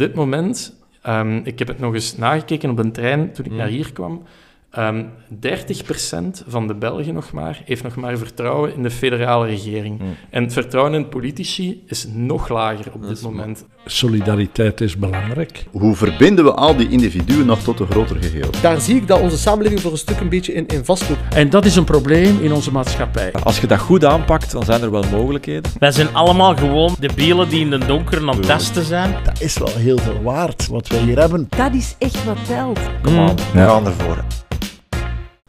dit moment, ehm, ik heb het nog eens nagekeken op een trein toen ik Mm. naar hier kwam, ehm 30% van de Belgen nog maar, heeft nog maar vertrouwen in de federale regering. Mm. En het vertrouwen in politici is nog lager op Dat dit moment. Solidariteit is belangrijk. Hoe verbinden we al die individuen nog tot een groter geheel? Daar zie ik dat onze samenleving voor een stuk een beetje in, in vastloopt. En dat is een probleem in onze maatschappij. Als je dat goed aanpakt, dan zijn er wel mogelijkheden. Wij zijn allemaal gewoon de bielen die in de donker aan het testen zijn. Dat is wel heel veel waard, wat wij hier hebben. Dat is echt wat telt. Come on, we gaan ervoor.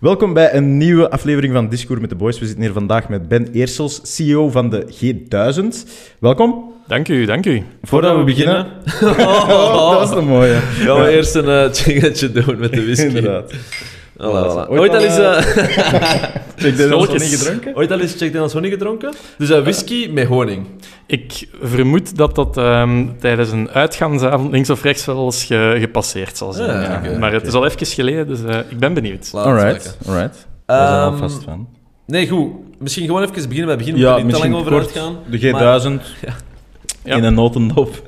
Welkom bij een nieuwe aflevering van Discours met de Boys. We zitten hier vandaag met Ben Eersels, CEO van de G1000. Welkom. Dank u, dank u. Voordat we beginnen... Oh, dat was een mooie. Gaan we eerst een uh, chingetje doen met de whisky. Inderdaad. Voilà, voilà. Ooit Ooit al eens... Check gedronken? Ooit al eens Jack Daniels honing gedronken? Dus eh, whisky met honing. Ik vermoed dat dat ehm, tijdens een uitgaansavond links of rechts wel eens ge- gepasseerd zal zijn. Ah, ja. maar het is al even geleden, dus eh, ik ben benieuwd. Smaken. alright. Daar zijn we Ehm, alvast van. Nee, goed. Misschien gewoon even beginnen. Wij beginnen Ja, met niet te lang misschien over kort. uitgaan. De G1000 Ja. in een notendop.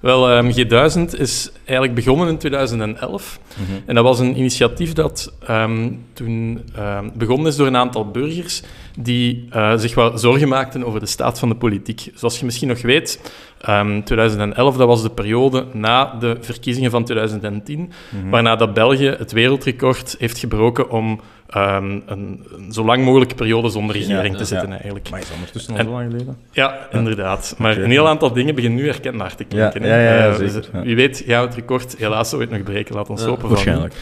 Wel, ehm, G1000 is eigenlijk begonnen in 2011. En dat was een initiatief dat ehm, toen ehm, begonnen is door een aantal burgers die eh, zich wel zorgen maakten over de staat van de politiek. Zoals je misschien nog weet, ehm 2011 dat was de periode na de verkiezingen van 2010, waarna dat België het wereldrecord heeft gebroken om ehm, een, een zo lang mogelijke periode zonder regering Ja, te zitten ja. eigenlijk. Maar is ondertussen al zo lang geleden? Ja, inderdaad. Maar een heel aantal dingen beginnen nu herkenbaar te klinken. Ja, ja, Eh, dus ja. Wie weet gaan we het record helaas ooit nog breken. Laat ons hopen van. Waarschijnlijk.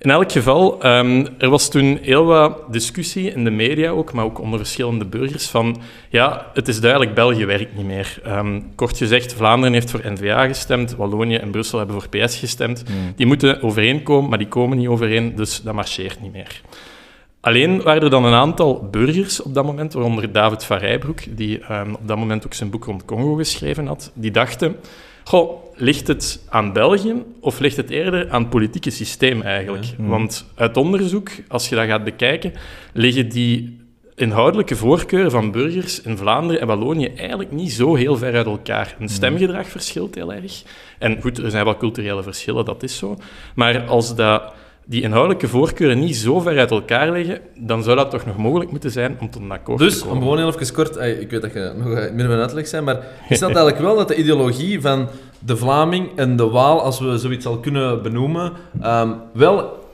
In elk geval, ehm, er was toen heel wat discussie in de media ook, maar ook onder verschillende burgers van ja, het is duidelijk, België werkt niet meer. Ehm, kort gezegd, Vlaanderen heeft voor N-VA gestemd, Wallonië en Brussel hebben voor PS gestemd. Die moeten overeenkomen, maar die komen niet overeen, dus dat marcheert niet meer. Alleen waren er dan een aantal burgers op dat moment, waaronder David van Rijbroek, die ehm, op dat moment ook zijn boek rond Congo geschreven had, die dachten, goh, ligt het aan België of ligt het eerder aan het politieke systeem eigenlijk? Want uit onderzoek, als je dat gaat bekijken, liggen die inhoudelijke voorkeuren van burgers in Vlaanderen en Wallonië eigenlijk niet zo heel ver uit elkaar. Een stemgedrag verschilt heel erg. En goed, er zijn wel culturele verschillen, dat is zo. Maar als dat die inhoudelijke voorkeuren niet zo ver uit elkaar liggen, dan zou dat toch nog mogelijk moeten zijn om tot een akkoord Dus, te om komen. gewoon heel even kort... Ik weet dat je nog eh, midden van uitleg zijn, maar is dat eigenlijk wel dat de ideologie van de Vlaming en de Waal, als we zoiets al kunnen benoemen, ehm, wel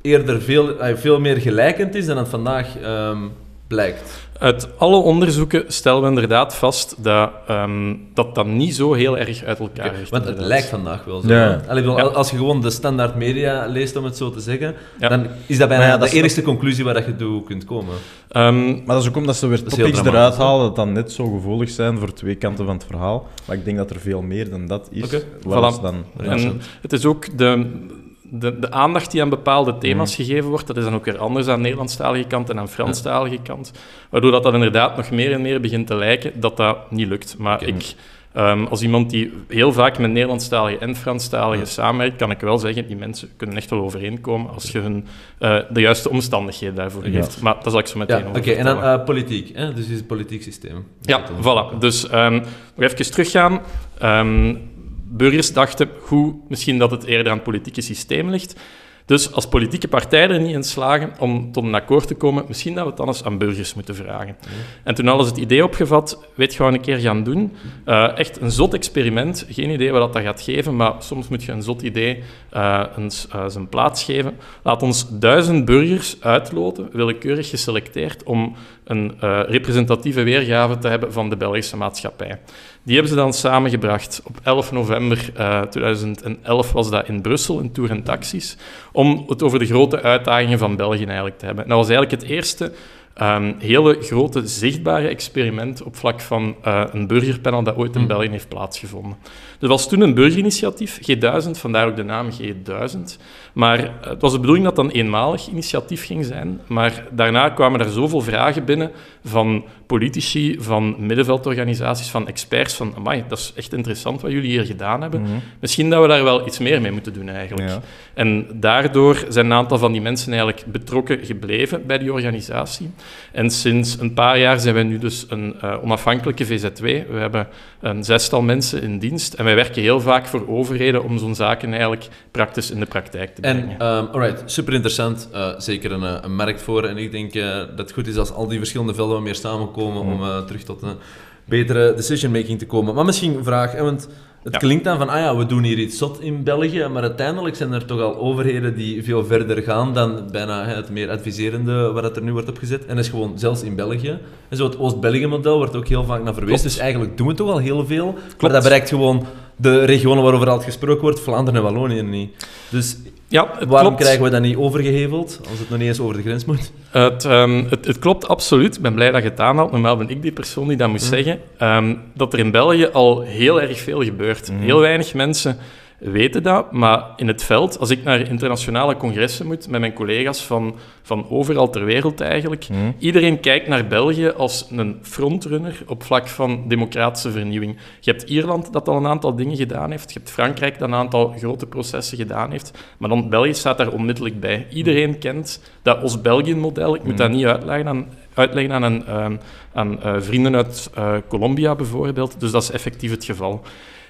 eerder veel, veel meer gelijkend is dan het vandaag ehm, blijkt? Uit alle onderzoeken stellen we inderdaad vast dat ehm, dat, dat niet zo heel erg uit elkaar ligt. Want het lijkt vandaag wel zo. Ja. hè? Allee, ik bedoel, Ja. Als je gewoon de standaard media leest, om het zo te zeggen, Ja. dan is dat bijna Maar ja, dat de is- enige conclusie waar dat je toe kunt komen. Ehm, Maar dat is ook omdat ze weer is topics eruit halen, dat dan net zo gevoelig zijn voor twee kanten van het verhaal. Maar ik denk dat er veel meer dan dat is. Is Voilà. dan... En het is ook de, de, de aandacht die aan bepaalde thema's Mhm. gegeven wordt, dat is dan ook weer anders aan de Nederlandstalige kant en aan de Franstalige kant. Waardoor dat, dat inderdaad nog meer en meer begint te lijken dat dat niet lukt. Maar ik, ehm, als iemand die heel vaak met Nederlandstalige en Franstaligen samenwerkt, kan ik wel zeggen, die mensen kunnen echt wel overeenkomen als je hun eh, de juiste omstandigheden daarvoor Ja. geeft. Maar dat zal ik zo meteen Ja, oké. En dan eh, politiek. Hè? Dus het is het politiek systeem. Ja, voilà. Dus ehm, nog even teruggaan. Ehm, burgers dachten, goed, misschien dat het eerder aan het politieke systeem ligt. Dus als politieke partijen er niet in slagen om tot een akkoord te komen, misschien dat we het dan eens aan burgers moeten vragen. En toen hadden ze het idee opgevat, weet we een keer gaan doen? Eh, echt een zot experiment, geen idee wat dat gaat geven, maar soms moet je een zot idee eh, eens, eh, zijn plaats geven. Laat ons duizend burgers uitloten, willekeurig geselecteerd, om een representatieve weergave te hebben van de Belgische maatschappij. Die hebben ze dan samengebracht. Op 11 november eh, 2011 was dat in Brussel, in Tour en Taxis, om het over de grote uitdagingen van België eigenlijk te hebben. En dat was eigenlijk het eerste ehm, hele grote zichtbare experiment op vlak van eh, een burgerpanel dat ooit in België heeft plaatsgevonden. Er was toen een burgerinitiatief, G1000, vandaar ook de naam G1000. Maar eh, het was de bedoeling dat dat een eenmalig initiatief ging zijn. Maar daarna kwamen er zoveel vragen binnen van politici, van middenveldorganisaties, van experts, van amai, dat is echt interessant wat jullie hier gedaan hebben. Misschien dat we daar wel iets meer mee moeten doen eigenlijk. Ja. En daardoor zijn een aantal van die mensen eigenlijk betrokken gebleven bij die organisatie. En sinds een paar jaar zijn wij nu dus een uh, onafhankelijke VZW. We hebben een zestal mensen in dienst en wij werken heel vaak voor overheden om zo'n zaken eigenlijk praktisch in de praktijk te brengen. En, um, alright, super interessant. Uh, zeker een, een, markt voor. En ik denk uh, dat het goed is als al die verschillende velden wat meer samenkomen om terug tot een betere decision-making te komen. Maar misschien een vraag, want het ja. klinkt dan van, ah ja, we doen hier iets zot in België, maar uiteindelijk zijn er toch al overheden die veel verder gaan dan bijna het meer adviserende waar het er nu wordt opgezet. En dat is gewoon zelfs in België. En zo het Oost-België-model wordt ook heel vaak naar verwezen. Dus eigenlijk doen we toch al heel veel, Klopt. maar dat bereikt gewoon de regionen waarover al gesproken wordt, Vlaanderen en Wallonië niet. Dus ja, waarom klopt. krijgen we dat niet overgeheveld, als het nog niet eens over de grens moet? Het, um, het, het, klopt absoluut. Ik ben blij dat je het aanhaalt. Normaal ben ik die persoon die dat moet mm. zeggen. Um, dat er in België al heel erg veel gebeurt. Mm. Heel weinig mensen weten dat, maar in het veld, als ik naar internationale congressen moet met mijn collega's van, van overal ter wereld eigenlijk, mm. iedereen kijkt naar België als een frontrunner op vlak van democratische vernieuwing. Je hebt Ierland dat al een aantal dingen gedaan heeft, je hebt Frankrijk dat een aantal grote processen gedaan heeft, maar dan België staat daar onmiddellijk bij. Iedereen kent dat Oost-België-model, ik moet mm. dat niet uitleggen aan, uitleggen aan, een, uh, aan uh, vrienden uit uh, Colombia bijvoorbeeld, dus dat is effectief het geval.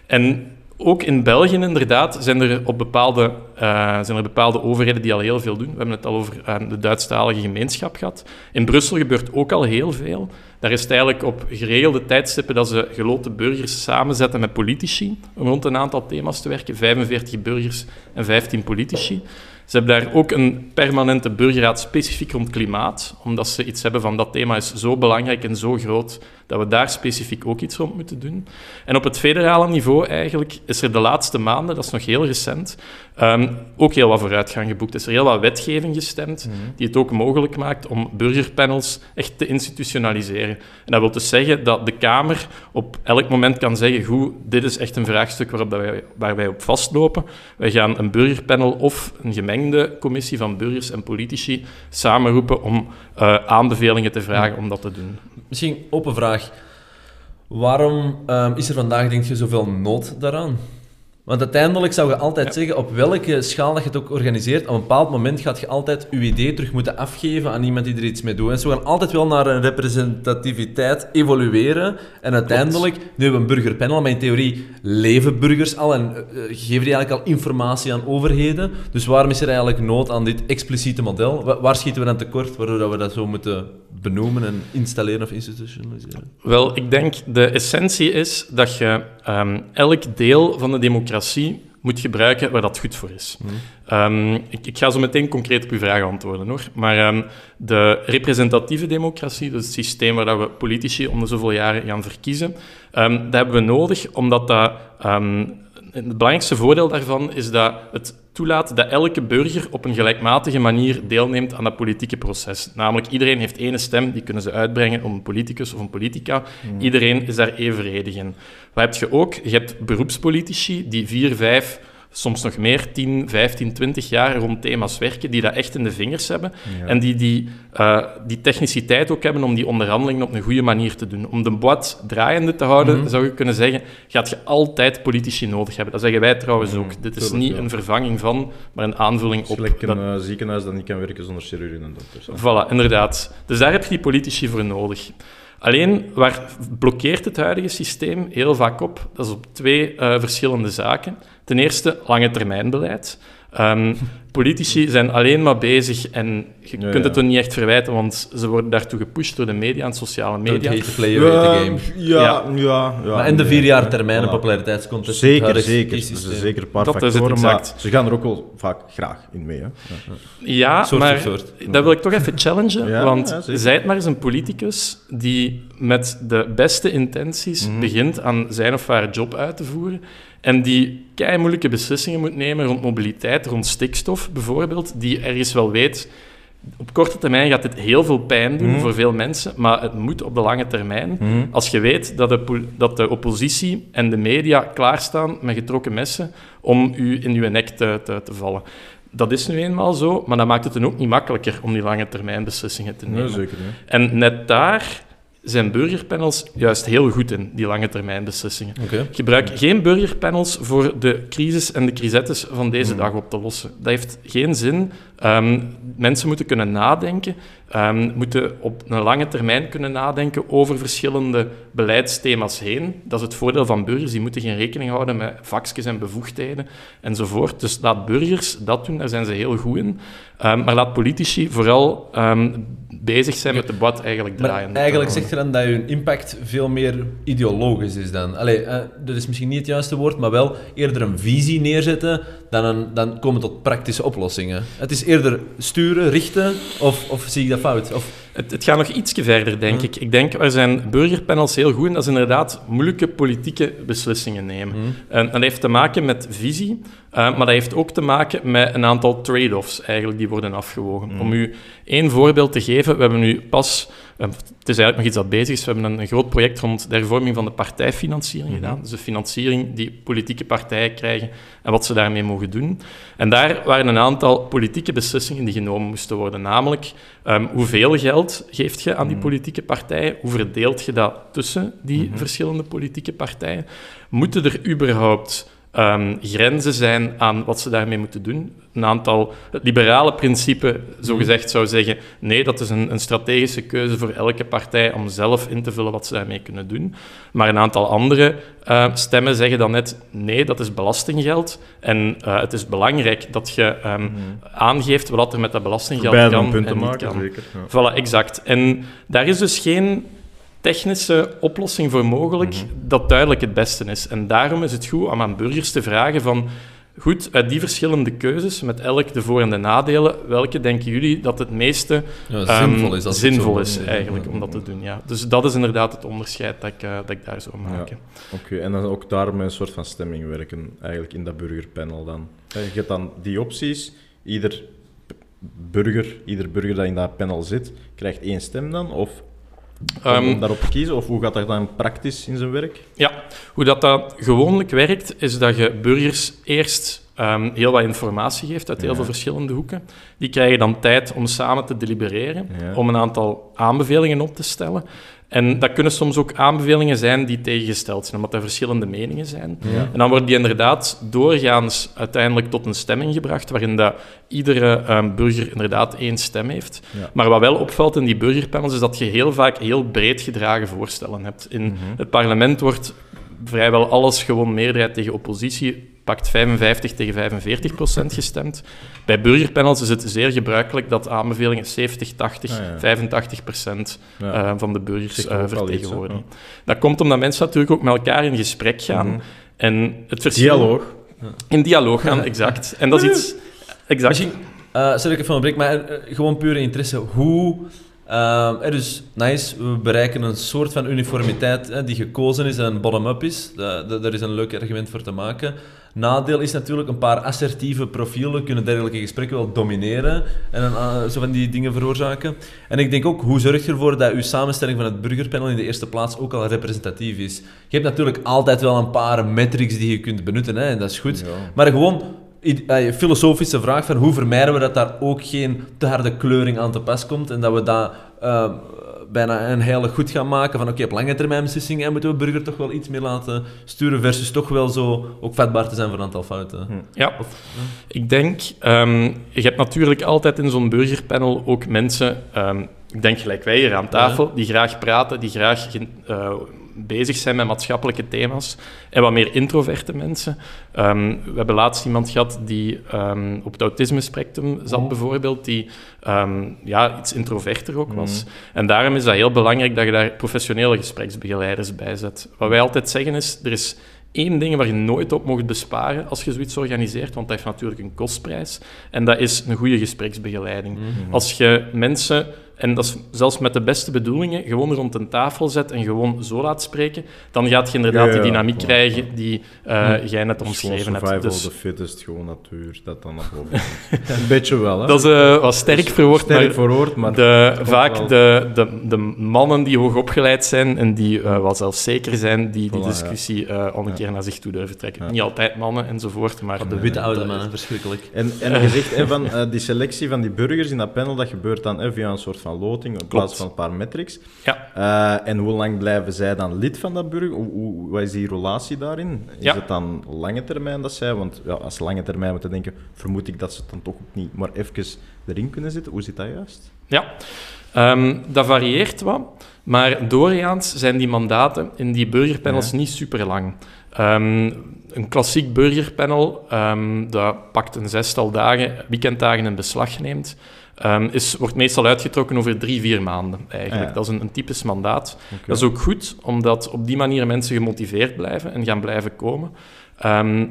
En ook in België inderdaad zijn er, op bepaalde, uh, zijn er bepaalde overheden die al heel veel doen. We hebben het al over uh, de Duitsstalige gemeenschap gehad. In Brussel gebeurt ook al heel veel. Daar is eigenlijk op geregelde tijdstippen dat ze geloten burgers samenzetten met politici om rond een aantal thema's te werken. 45 burgers en 15 politici. Ze hebben daar ook een permanente burgerraad specifiek rond klimaat, omdat ze iets hebben van dat thema is zo belangrijk en zo groot dat we daar specifiek ook iets rond moeten doen. En op het federale niveau eigenlijk is er de laatste maanden, dat is nog heel recent, um, ook heel wat vooruitgang geboekt. Is er heel wat wetgeving gestemd mm -hmm. die het ook mogelijk maakt om burgerpanels echt te institutionaliseren. En dat wil dus zeggen dat de Kamer op elk moment kan zeggen, goed, dit is echt een vraagstuk waarop wij, waar wij op vastlopen. Wij gaan een burgerpanel of een gemengde commissie van burgers en politici samenroepen om uh, aanbevelingen te vragen om dat te doen. Misschien open vraag. Waarom um, is er vandaag, denk je, zoveel nood daaraan? Want uiteindelijk zou je altijd ja. zeggen, op welke schaal dat je het ook organiseert, op een bepaald moment gaat je altijd je idee terug moeten afgeven aan iemand die er iets mee doet. En ze gaan altijd wel naar een representativiteit evolueren. En uiteindelijk, Klopt. nu hebben we een burgerpanel, maar in theorie leven burgers al en uh, geven die eigenlijk al informatie aan overheden. Dus waarom is er eigenlijk nood aan dit expliciete model? Waar, waar schieten we dan tekort, waardoor we dat zo moeten benoemen en installeren of institutionaliseren? Wel, ik denk de essentie is dat je um, elk deel van de democratie moet gebruiken waar dat goed voor is. Mm. Um, ik, ik, ga zo meteen concreet op uw vraag antwoorden, hoor. Maar um, de representatieve democratie, dus het systeem waar we politici om de zoveel jaren gaan verkiezen, dat hebben we nodig omdat dat het belangrijkste voordeel daarvan is dat het toelaat dat elke burger op een gelijkmatige manier deelneemt aan dat politieke proces. Namelijk, iedereen heeft één stem, die kunnen ze uitbrengen om een politicus of een politica. Mm. Iedereen is daar evenredig in. Wat heb je ook? Je hebt beroepspolitici die vier, vijf soms nog meer, 10, 15, 20 jaar rond thema's werken, die dat echt in de vingers hebben ja. en die die, uh, die techniciteit ook hebben om die onderhandelingen op een goede manier te doen. Om de boot draaiende te houden, mm. zou je kunnen zeggen, gaat je altijd politici nodig hebben. Dat zeggen wij trouwens mm. ook. Dit is niet ja. een vervanging van, maar een aanvulling op. Het een uh, ziekenhuis dat niet kan werken zonder chirurgen en dokters. Voilà, inderdaad. Dus daar heb je die politici voor nodig. Alleen, waar blokkeert het huidige systeem heel vaak op? Dat is op twee uh, verschillende zaken. Ten eerste, lange termijnbeleid. Um, politici zijn alleen maar bezig en je ja, kunt het er niet echt verwijten, want ze worden daartoe gepusht door de media en sociale media. The player, ja, the game. Ja, ja. ja, maar en de vier jaar termijn voilà. populariteitscontest. Zeker, zeker. Er zijn zeker een paar dat factoren, maar ze gaan er ook wel vaak graag in mee. Hè. Ja, soort maar soort. dat wil ik toch even challengen, want zij het maar eens een politicus die met de beste intenties mm. begint aan zijn of haar job uit te voeren en die kei moeilijke beslissingen moet nemen rond mobiliteit, rond stikstof bijvoorbeeld, die ergens wel weet. Op korte termijn gaat dit heel veel pijn doen mm. voor veel mensen, maar het moet op de lange termijn. Mm. Als je weet dat de, dat de oppositie en de media klaarstaan met getrokken messen om u in uw nek te, te, te vallen. Dat is nu eenmaal zo, maar dat maakt het dan ook niet makkelijker om die lange termijn beslissingen te nemen. Nee, zeker, En net daar zijn burgerpanels juist heel goed in, die lange termijn beslissingen. Okay. Gebruik geen burgerpanels voor de crisis en de crisettes van deze mm. dag op te lossen. Dat heeft geen zin Ehm, mensen moeten kunnen nadenken, ehm, moeten op een lange termijn kunnen nadenken over verschillende beleidsthema's heen. Dat is het voordeel van burgers, die moeten geen rekening houden met vakjes en bevoegdheden enzovoort. Dus laat burgers dat doen, daar zijn ze heel goed in. Ehm, maar laat politici vooral bezig zijn met de wat eigenlijk Maar draaien. eigenlijk zegt je dan dat je impact veel meer ideologisch is dan. Allee, eh, dat is misschien niet het juiste woord, maar wel eerder een visie neerzetten dan, een, dan komen tot praktische oplossingen. Het is eerder sturen, richten, of, of zie ik dat fout? Of, Het, het gaat nog ietsje verder, denk ik. Ik denk, er zijn burgerpanels heel goed in. Dat is inderdaad moeilijke politieke beslissingen nemen. En dat heeft te maken met visie, eh, maar dat heeft ook te maken met een aantal trade-offs eigenlijk die worden afgewogen. Om u één voorbeeld te geven, we hebben nu pas... Het is eigenlijk nog iets dat bezig is. We hebben een, groot project rond de hervorming van de partijfinanciering gedaan. Dus de financiering die politieke partijen krijgen en wat ze daarmee mogen doen. En daar waren een aantal politieke beslissingen die genomen moesten worden. Namelijk, ehm, hoeveel geld geeft je aan die politieke partijen? Hoe verdeelt je dat tussen die verschillende politieke partijen? Moeten er überhaupt ehm, grenzen zijn aan wat ze daarmee moeten doen? Een aantal, het liberale principe, zogezegd, zou zeggen, nee, dat is een, een strategische keuze voor elke partij om zelf in te vullen wat ze daarmee kunnen doen. Maar een aantal andere eh, stemmen zeggen dan net, nee, dat is belastinggeld. En eh, het is belangrijk dat je ehm, aangeeft wat er met dat belastinggeld Beide kan een punt te en niet maken, kan. zeker. Ja. Voilà, exact. En daar is dus geen technische oplossing voor mogelijk dat duidelijk het beste is. En daarom is het goed om aan burgers te vragen van... Goed, uit die verschillende keuzes, met elk de voor- en de nadelen, welke denken jullie dat het meeste Ja, ehm, zinvol is. als zinvol zo- is eigenlijk om dat te doen? Ja. Dus dat is inderdaad het onderscheid dat ik, eh, dat ik daar zou maken. Oké, en dan ook daar met een soort van stemming werken, eigenlijk in dat burgerpanel dan. Eh, Je hebt dan die opties, ieder burger, ieder burger dat in dat panel zit, krijgt één stem dan, of om, Ehm, om daarop te kiezen, of hoe gaat dat dan praktisch in zijn werk? Ja, hoe dat, dat gewoonlijk werkt, is dat je burgers eerst ehm, heel wat informatie geeft uit heel Ja. veel verschillende hoeken. Die krijgen dan tijd om samen te delibereren, Ja. om een aantal aanbevelingen op te stellen. En dat kunnen soms ook aanbevelingen zijn die tegengesteld zijn, omdat er verschillende meningen zijn. Ja. En dan worden die inderdaad doorgaans uiteindelijk tot een stemming gebracht, waarin dat iedere ehm, burger inderdaad één stem heeft. Ja. Maar wat wel opvalt in die burgerpanels, is dat je heel vaak heel breed gedragen voorstellen hebt. In Mhm. het parlement wordt vrijwel alles gewoon meerderheid tegen oppositie, pakt 55 tegen 45 procent gestemd. Bij burgerpanels is het zeer gebruikelijk dat aanbevelingen 70, 80, Ah, ja. 85 procent Ja. eh, van de burgers eh, iets, vertegenwoordigen. Dat komt omdat mensen natuurlijk ook met elkaar in gesprek gaan. Mhm. En het verschil... Dialoog. In dialoog gaan, exact. En dat is iets... Exact. Misschien, eh sorry ik even onderbreek, maar gewoon pure interesse. Hoe... ehm, eh, dus, nice, we bereiken een soort van uniformiteit hè, die gekozen is en bottom-up is. Da- da- daar is een leuk argument voor te maken. Nadeel is natuurlijk, een paar assertieve profielen kunnen dergelijke gesprekken wel domineren en eh, zo van die dingen veroorzaken. En ik denk ook, hoe zorg je ervoor dat uw samenstelling van het burgerpanel in de eerste plaats ook al representatief is? Je hebt natuurlijk altijd wel een paar metrics die je kunt benutten, hè, en dat is goed. Ja. Maar gewoon eh, filosofische vraag van hoe vermijden we dat daar ook geen te harde kleuring aan te pas komt en dat we dat eh, bijna een heilig goed gaan maken van oké, op lange termijn beslissingen moeten we burger toch wel iets meer laten sturen versus toch wel zo ook vatbaar te zijn voor een aantal fouten. Ja, ik denk, ehm, je hebt natuurlijk altijd in zo'n burgerpanel ook mensen, ehm, ik denk gelijk wij hier aan tafel, die graag praten, die graag eh, bezig zijn met maatschappelijke thema's. En wat meer introverte mensen. Ehm, we hebben laatst iemand gehad die ehm, op het autisme-spectrum zat, bijvoorbeeld, die ehm, ja, iets introverter ook was. En daarom is dat heel belangrijk dat je daar professionele gespreksbegeleiders bij zet. Wat wij altijd zeggen is, er is één ding waar je nooit op mocht besparen als je zoiets organiseert, want dat heeft natuurlijk een kostprijs. En dat is een goede gespreksbegeleiding. Als je mensen, en dat is zelfs met de beste bedoelingen, gewoon rond een tafel zet en gewoon zo laat spreken, dan gaat je inderdaad Ja, die dynamiek ja. krijgen die eh, jij net Dus omschreven hebt. survival Dus of the fittest, gewoon natuur, dat dan naar boven komt. Een beetje wel, hè? dat is eh, wat sterk verwoord, sterk maar verwoord, maar... de, vaak wel. de, de, de mannen die hoog opgeleid zijn en die eh wel zelfzeker zijn, die die Voilà, discussie eh al een keer naar zich toe durven trekken. Ja. Niet altijd mannen enzovoort, maar... De witte oude mannen, verschrikkelijk. En, en je zegt hè, van, eh, die selectie van die burgers in dat panel, dat gebeurt dan hè, via een soort van loting in plaats van een paar metrics. Ja. Eh, en hoe lang blijven zij dan lid van dat burger? Hoe, hoe, wat is die relatie daarin? Is Ja. het dan lange termijn dat zij... Want ja, als ze lange termijn moeten denken, vermoed ik dat ze het dan toch ook niet maar even erin kunnen zitten. Hoe zit dat juist? Ja, Ehm, dat varieert wat, maar doorgaans zijn die mandaten in die burgerpanels niet super lang. Ehm, een klassiek burgerpanel ehm, dat pakt een zestal dagen, weekenddagen in beslag neemt, ehm, is, wordt meestal uitgetrokken over drie, vier maanden eigenlijk. Ja. Dat is een, een typisch mandaat. Dat is ook goed, omdat op die manier mensen gemotiveerd blijven en gaan blijven komen. Ehm,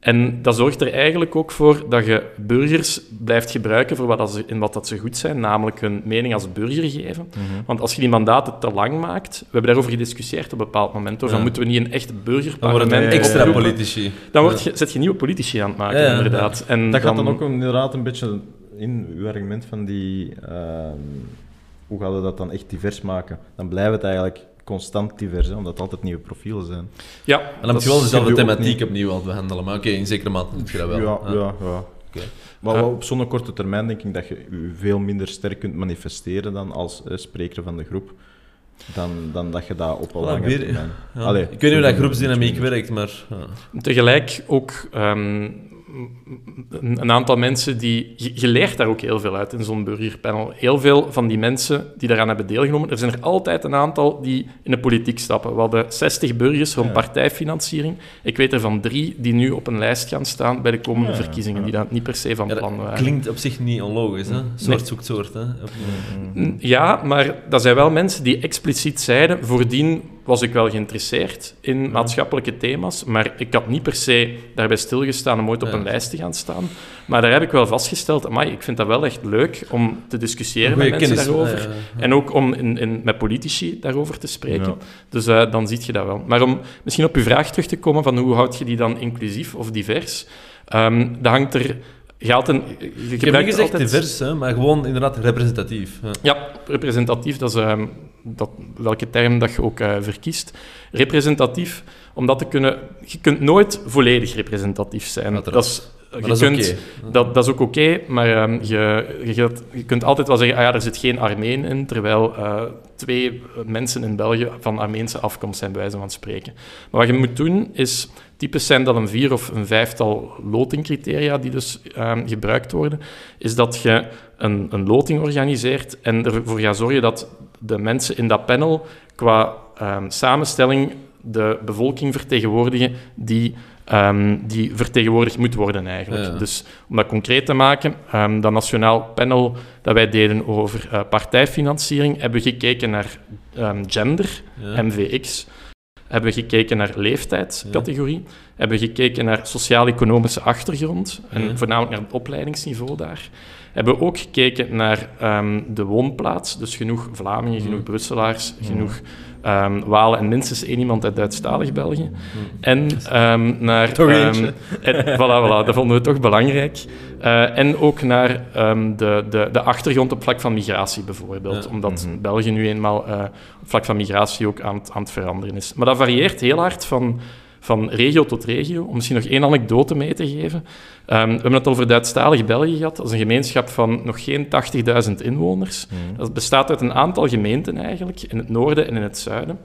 en dat zorgt er eigenlijk ook voor dat je burgers blijft gebruiken voor wat dat ze, in wat dat ze goed zijn, namelijk hun mening als burger geven. Mhm. Want als je die mandaten te lang maakt, we hebben daarover gediscussieerd op een bepaald moment, hoor, Ja. dan moeten we niet een echt Dan worden burgerparlement het extra politici. Dan word je, zet je nieuwe politici aan het maken, Ja, ja, inderdaad. En Dat gaat dan ook inderdaad een beetje in uw argument van die... ehm, hoe gaan we dat dan echt divers maken? Dan blijft het eigenlijk constant divers, hè, omdat het altijd nieuwe profielen zijn. Ja, En dan moet je wel dezelfde thematiek niet. opnieuw al behandelen. Maar oké, in zekere mate doe je dat wel. Ja, ja, ja. Oké. Maar Ja. wel op zo'n korte termijn denk ik dat je je veel minder sterk kunt manifesteren dan als spreker van de groep. Dan, dan dat je dat op een Voilà, lange termijn... Ja. Allee, ik weet niet hoe dat groepsdynamiek werkt, maar... Ja. Tegelijk ook ehm, een, een aantal mensen die... Je, je leert daar ook heel veel uit in zo'n burgerpanel. Heel veel van die mensen die daaraan hebben deelgenomen, er zijn er altijd een aantal die in de politiek stappen. We hadden 60 burgers rond Ja. partijfinanciering. Ik weet er van drie die nu op een lijst gaan staan bij de komende Ja, verkiezingen, ja. die dat niet per se van Ja, plan waren. klinkt op zich niet onlogisch, hè? Soort Nee. zoekt soort, hè? Op- Mm, Ja, maar dat zijn wel mensen die expliciet zeiden, voordien was ik wel geïnteresseerd in maatschappelijke thema's, maar ik had niet per se daarbij stilgestaan om ooit op Ja. Een lijst te gaan staan. Maar daar heb ik wel vastgesteld, amai, ik vind dat wel echt leuk om te discussiëren met mensen kennis, daarover. ja. En ook om in, in, met politici daarover te spreken. Ja. Dus eh, dan zie je dat wel. Maar om misschien op uw vraag terug te komen van hoe houd je die dan inclusief of divers, Ehm dat hangt er... Een, je Ik heb niet gezegd altijd- divers, hè, maar gewoon inderdaad representatief. Ja. ja, representatief, dat is ehm, dat, welke term dat je ook eh, verkiest. Representatief, om dat te kunnen... Je kunt nooit volledig representatief zijn. Uiteraard. Dat is, je dat is kunt, dat, dat is ook oké, maar ehm, je, je, kunt altijd wel zeggen, ah ja, er zit geen Armeen in, terwijl eh, twee mensen in België van Armeense afkomst zijn, bij wijze van spreken. Maar wat je moet doen, is... Types zijn dat een vier of een vijftal lotingcriteria die dus ehm, gebruikt worden, is dat je een, een loting organiseert en ervoor gaat zorgen dat de mensen in dat panel qua ehm, samenstelling de bevolking vertegenwoordigen die, ehm, die vertegenwoordigd moet worden eigenlijk. Ja. Dus om dat concreet te maken, ehm, dat nationaal panel dat wij deden over eh, partijfinanciering, hebben we gekeken naar ehm, gender, Ja. MVX, hebben we gekeken naar leeftijdscategorie, hebben we gekeken naar sociaal-economische achtergrond, en voornamelijk naar het opleidingsniveau daar. Hebben we ook gekeken naar de woonplaats, dus genoeg Vlamingen, genoeg Brusselaars, genoeg ehm, Walen en minstens één iemand uit Duitsstalig België. En ehm, naar... Toch ehm, en, voilà, voilà, dat vonden we toch belangrijk. Eh, en ook naar de, de, de achtergrond op vlak van migratie bijvoorbeeld, Ja. omdat Mhm. België nu eenmaal eh, op vlak van migratie ook aan, het- aan het veranderen is. Maar dat varieert heel hard van, van regio tot regio. Om misschien nog één anekdote mee te geven. Ehm, we hebben het over Duitsstalig België gehad. Dat is een gemeenschap van nog geen 80.000 inwoners. Dat bestaat uit een aantal gemeenten eigenlijk, in het noorden en in het zuiden.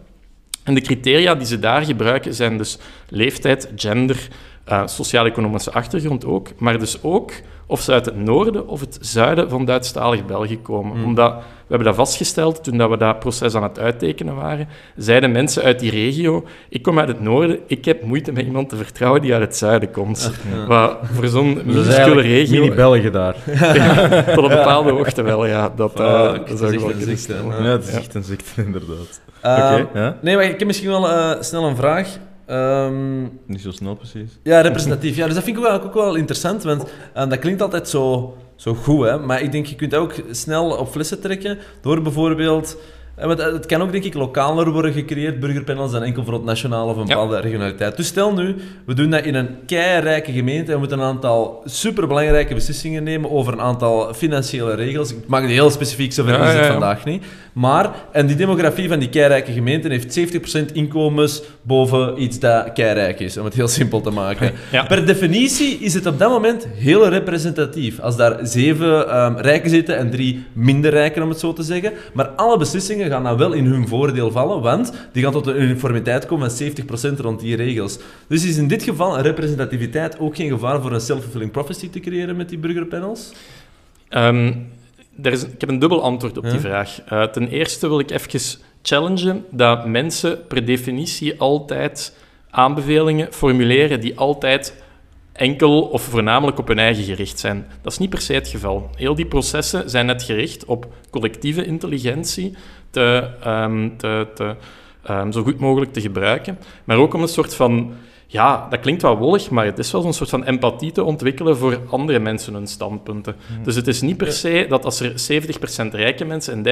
En de criteria die ze daar gebruiken zijn dus leeftijd, gender, eh, sociaal-economische achtergrond ook, maar dus ook of ze uit het noorden of het zuiden van Duitsstalig België komen. Omdat, we hebben dat vastgesteld toen dat we dat proces aan het uittekenen waren, zeiden mensen uit die regio, ik kom uit het noorden, ik heb moeite met iemand te vertrouwen die uit het zuiden komt. Wat voor zo'n minuscule regio... Mini-België daar. Tot op bepaalde hoogte wel, ja. Dat, eh, Ah, dat zou een kunnen ziekte. Ja, het is Ja. echt een ziekte, inderdaad. Ehm, Oké, ja. Nee, maar ik heb misschien wel eh, snel een vraag. Ehm, Niet zo snel precies. ja, representatief. Ja, dus dat vind ik ook, wel- ook wel interessant, want eh, dat klinkt altijd zo, zo goed, hè. Maar ik denk, je kunt dat ook snel op flessen trekken door bijvoorbeeld... eh, want het kan ook, denk ik, lokaler worden gecreëerd, burgerpanels, dan enkel voor het nationale of een Ja. bepaalde regionaliteit. Dus stel nu, we doen dat in een keirijke gemeente en we moeten een aantal superbelangrijke beslissingen nemen over een aantal financiële regels. Ik maak het heel specifiek, zover Ja, is het ja, ja. vandaag niet. Maar, en die demografie van die keirijke gemeenten heeft 70% inkomens boven iets dat keirijk is, om het heel simpel te maken. Ja. Per definitie is het op dat moment heel representatief. Als daar zeven ehm, rijken zitten en drie minder rijken, om het zo te zeggen. Maar alle beslissingen gaan dan wel in hun voordeel vallen, want die gaan tot een uniformiteit komen van 70% rond die regels. Dus is in dit geval een representativiteit ook geen gevaar voor een self-fulfilling prophecy te creëren met die burgerpanels? Ehm, er is, ik heb een dubbel antwoord op die vraag. Eh, ten eerste wil ik even challengen dat mensen per definitie altijd aanbevelingen formuleren die altijd enkel of voornamelijk op hun eigen gericht zijn. Dat is niet per se het geval. Heel die processen zijn net gericht op collectieve intelligentie te, ehm, te, te, ehm, zo goed mogelijk te gebruiken, maar ook om een soort van ja, dat klinkt wel wollig, maar het is wel zo'n soort van empathie te ontwikkelen voor andere mensen hun standpunten. Dus het is niet per se dat als er 70% rijke mensen en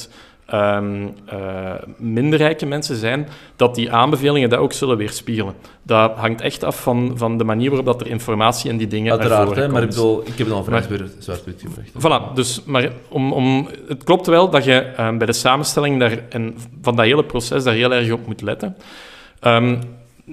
30% ehm, eh, minder rijke mensen zijn, dat die aanbevelingen dat ook zullen weerspiegelen. Dat hangt echt af van, van de manier waarop dat er informatie en die dingen Uiteraard, hè, maar ik bedoel, ik heb al Maar- vrij zwart-wit gevraagd. Voilà, dus, maar om, om, het klopt wel dat je ehm, bij de samenstelling daar, en van dat hele proces daar heel erg op moet letten. Ehm,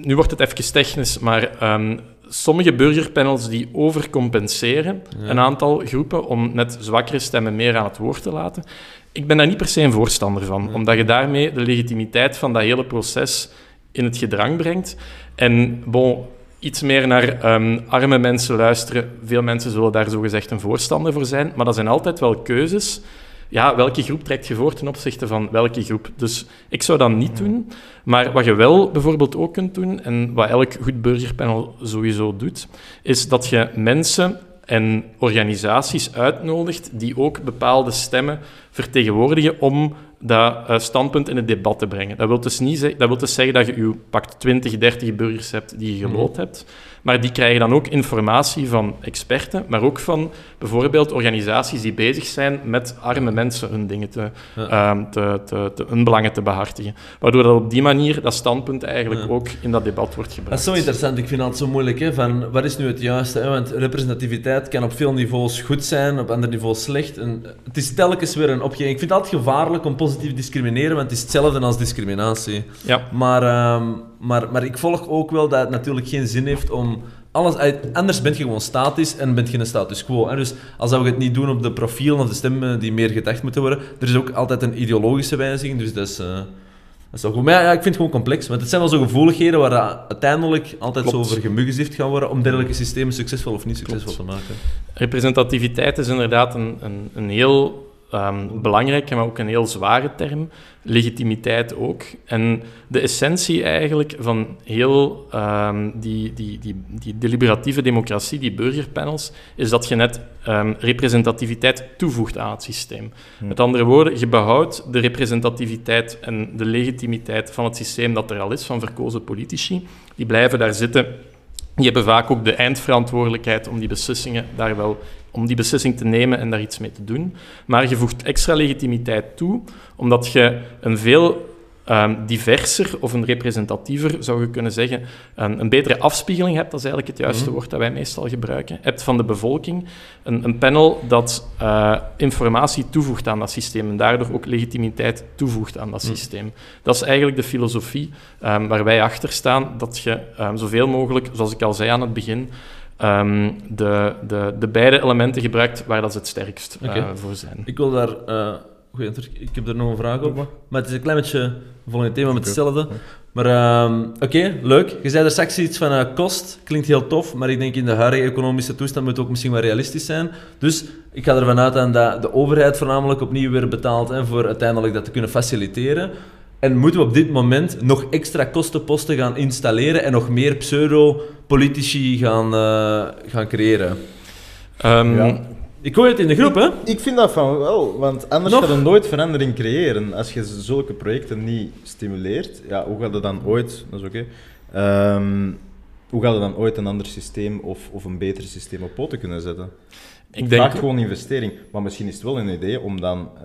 nu wordt het even technisch, maar ehm, sommige burgerpanels die overcompenseren een aantal groepen om net zwakkere stemmen meer aan het woord te laten. Ik ben daar niet per se een voorstander van, omdat je daarmee de legitimiteit van dat hele proces in het gedrang brengt. En bon, iets meer naar ehm, arme mensen luisteren. Veel mensen zullen daar zogezegd een voorstander voor zijn, maar dat zijn altijd wel keuzes. Ja, welke groep trekt je voor ten opzichte van welke groep? Dus ik zou dat niet doen. Maar wat je wel bijvoorbeeld ook kunt doen, en wat elk goed burgerpanel sowieso doet, is dat je mensen en organisaties uitnodigt die ook bepaalde stemmen vertegenwoordigen om dat eh, standpunt in het debat te brengen. Dat wil dus, niet dat wil dus zeggen dat je je pakt 20, 30 burgers hebt die je geloot hebt, maar die krijgen dan ook informatie van experten, maar ook van bijvoorbeeld organisaties die bezig zijn met arme mensen hun dingen te, ehm, te, te, te- hun belangen te behartigen. Waardoor dat op die manier dat standpunt eigenlijk Ja. ook in dat debat wordt gebracht. Dat is zo interessant. Ik vind het zo moeilijk. Hè, van, wat is nu het juiste? Hè? Want representativiteit kan op veel niveaus goed zijn, op andere niveaus slecht. En het is telkens weer een opgeving. Ik vind het altijd gevaarlijk om positief te discrimineren, want het is hetzelfde als discriminatie. Ja. Maar, ehm, maar, maar ik volg ook wel dat het natuurlijk geen zin heeft om... Alles, uit- anders ben je gewoon statisch en ben je een status quo. Hè? Dus als we het niet doen op de profielen of de stemmen die meer gedacht moeten worden, er is ook altijd een ideologische wijziging, dus dat is... eh, dat is wel goed. Maar ja, ja, ik vind het gewoon complex. Want het zijn wel zo gevoeligheden waar dat uiteindelijk altijd Klopt. zo over gemuggezift gaan worden om dergelijke systemen succesvol of niet succesvol te maken. Representativiteit is inderdaad een, een, een heel ehm, belangrijke, maar ook een heel zware term. Legitimiteit ook. En de essentie eigenlijk van heel ehm, die, die, die, die deliberatieve democratie, die burgerpanels, is dat je net ehm, representativiteit toevoegt aan het systeem. Met andere woorden, je behoudt de representativiteit en de legitimiteit van het systeem dat er al is, van verkozen politici. Die blijven daar zitten die hebben vaak ook de eindverantwoordelijkheid om die beslissingen daar wel om die beslissing te nemen en daar iets mee te doen. Maar je voegt extra legitimiteit toe, omdat je een veel ehm, diverser of een representatiever, zou je kunnen zeggen, een, een betere afspiegeling hebt, dat is eigenlijk het juiste woord dat wij meestal gebruiken, hebt van de bevolking. Een, een panel dat eh, informatie toevoegt aan dat systeem en daardoor ook legitimiteit toevoegt aan dat systeem. Dat is eigenlijk de filosofie ehm, waar wij achter staan, dat je ehm, zoveel mogelijk, zoals ik al zei aan het begin, ehm, de, de, de beide elementen gebruikt waar dat ze het sterkst eh, voor zijn. Ik wil daar... eh goeie antwoord. ik heb er nog een vraag op. Maar het is een klein beetje een volgende thema met hetzelfde. Maar ehm, oké, leuk. Je zei er straks iets van eh, kost. Klinkt heel tof, maar ik denk in de huidige economische toestand moet het ook misschien wel realistisch zijn. Dus ik ga ervan uit dat de overheid voornamelijk opnieuw weer betaalt hè, voor uiteindelijk dat te kunnen faciliteren. En moeten we op dit moment nog extra kostenposten gaan installeren en nog meer pseudo-politici gaan, eh, gaan creëren? Ehm, Ja. Ik hoor het in de groep, hè? Ik vind dat van wel, want anders Nog? gaat je nooit verandering creëren. Als je zulke projecten niet stimuleert, ja, hoe gaat het dan ooit, dat is oké, Ehm, hoe gaat het dan ooit een ander systeem of, of een beter systeem op poten kunnen zetten? Ik Het denk, vraagt gewoon investering, maar misschien is het wel een idee om dan eh,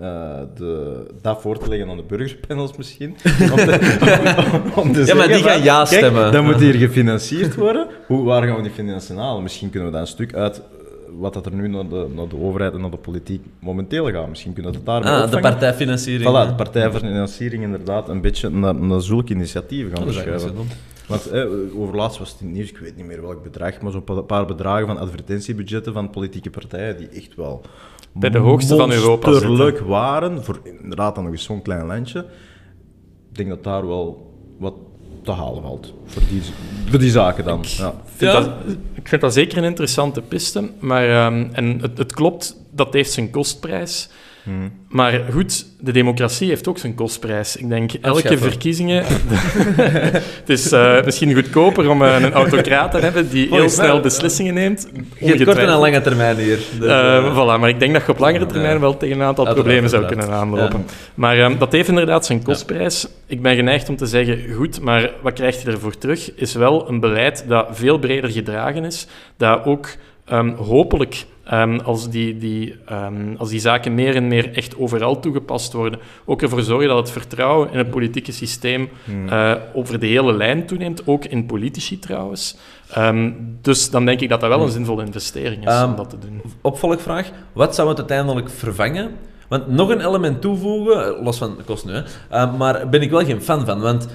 de, dat voor te leggen aan de burgerpanels misschien. Om te, om, om te Ja, maar die gaan ja kijk, stemmen. Dat moet hier gefinancierd worden. Hoe, waar gaan we die financiën halen? Misschien kunnen we dat een stuk uit, wat dat er nu naar de, naar de overheid en naar de politiek momenteel gaat. Misschien kunnen we dat daarmee Ah, de partijfinanciering. Voilà, de partijfinanciering inderdaad een beetje naar, naar zulke initiatieven gaan Oh, dat is eigenlijk verschuiven. Want eh, overlaatst was het in het nieuws, ik weet niet meer welk bedrag, maar zo'n pa- paar bedragen van advertentiebudgetten van politieke partijen die echt wel Bij de hoogste van Europa zitten. monsterlijk waren, voor inderdaad dan nog eens zo'n klein landje. Ik denk dat daar wel wat te halen valt. Voor die, voor die zaken dan. Ja. Ik vind, dat, ik vind dat zeker een interessante piste. Maar, ehm, en het, het klopt, dat heeft zijn kostprijs. Hmm. Maar goed, de democratie heeft ook zijn kostprijs. Ik denk, elke verkiezingen... het is eh, misschien goedkoper om eh, een autocraat te hebben die heel snel beslissingen neemt. Je hebt korte en lange termijn hier. Dus, Eh, voilà, maar ik denk dat je op langere termijn wel tegen een aantal problemen zou kunnen aanlopen. Maar ehm, dat heeft inderdaad zijn kostprijs. Ik ben geneigd om te zeggen, goed, maar wat krijg je ervoor terug? Is wel een beleid dat veel breder gedragen is, dat ook ehm, hopelijk, ehm, als, die, die, ehm, als die zaken meer en meer echt overal toegepast worden, ook ervoor zorgen dat het vertrouwen in het politieke systeem eh, over de hele lijn toeneemt, ook in politici trouwens. Dus dan denk ik dat dat wel een zinvolle investering is om dat te doen. Opvolgvraag. Wat zou het uiteindelijk vervangen? Want nog een element toevoegen, los van de kosten nu, hè, eh, maar ben ik wel geen fan van. Want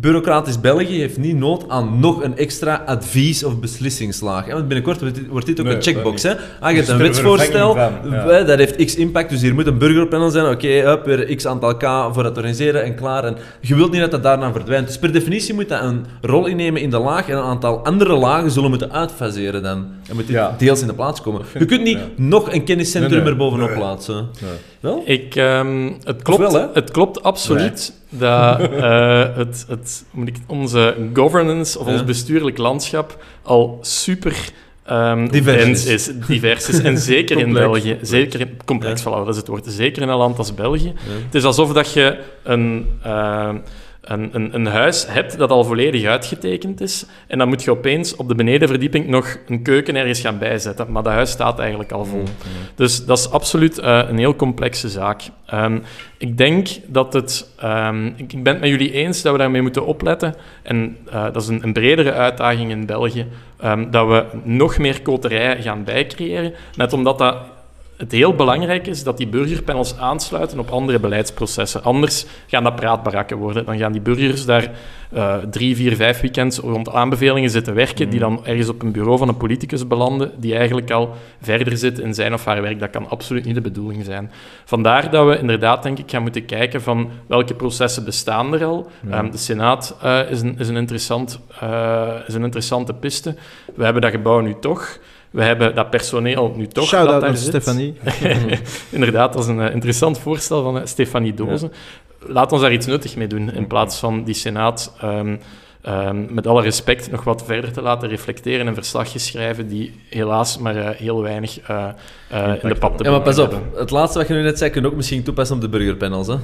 bureaucratisch België heeft niet nood aan nog een extra advies- of beslissingslaag. hè. Want binnenkort wordt dit, wordt dit ook Nee, een checkbox. Hè? Ah, je hebt Dus een wetsvoorstel, vervanging van, ja. dat heeft x impact, dus hier moet een burgerpanel zijn. Oké, hup, weer x aantal k voor het organiseren en klaar. En je wilt niet dat dat daarna verdwijnt. Dus per definitie moet dat een rol innemen in de laag en een aantal andere lagen zullen moeten uitfaseren dan. En moet dit Ja. deels in de plaats komen. Je kunt niet ja. nog een kenniscentrum Nee, nee. er bovenop Nee. plaatsen. Nee. Wel? Ik, ehm, het, klopt, wel, hè? het klopt absoluut dat eh, het, het, onze governance of Ja. ons bestuurlijk landschap al super ehm, Divers is. Divers is. En zeker in. België. Zeker in, complex, voilà, dat is het woord. Zeker in een land als België. Het is alsof dat je een, eh, een, een, een huis hebt dat al volledig uitgetekend is. En dan moet je opeens op de benedenverdieping nog een keuken ergens gaan bijzetten. Maar dat huis staat eigenlijk al vol. Dus dat is absoluut eh, een heel complexe zaak. Ehm, ik denk dat het... ehm, ik, ik ben het met jullie eens dat we daarmee moeten opletten. En eh, dat is een, een bredere uitdaging in België. ehm, dat we nog meer koterijen gaan bijcreëren. Net omdat dat het heel belangrijk is dat die burgerpanels aansluiten op andere beleidsprocessen. Anders gaan dat praatbarakken worden. Dan gaan die burgers daar eh, drie, vier, vijf weekends rond aanbevelingen zitten werken, die dan ergens op een bureau van een politicus belanden, die eigenlijk al verder zit in zijn of haar werk. Dat kan absoluut niet de bedoeling zijn. Vandaar dat we inderdaad, denk ik, gaan moeten kijken van welke processen bestaan er al. Ehm, de Senaat eh, is, een, is, een interessant, eh, is een interessante piste. We hebben dat gebouw nu toch. We hebben dat personeel nu toch. Shout-out dat daar naar zit. Stefanie. Inderdaad, dat is een eh, interessant voorstel van eh, Stefanie Dozen. Laat ons daar iets nuttig mee doen, in plaats van die Senaat, ehm, ehm, met alle respect, nog wat verder te laten reflecteren en verslagjes schrijven die helaas maar eh, heel weinig eh, eh, in de pap te Ja, maar pas op. hebben. Het laatste wat je nu net zei, kun je ook misschien toepassen op de burgerpanels. Hè?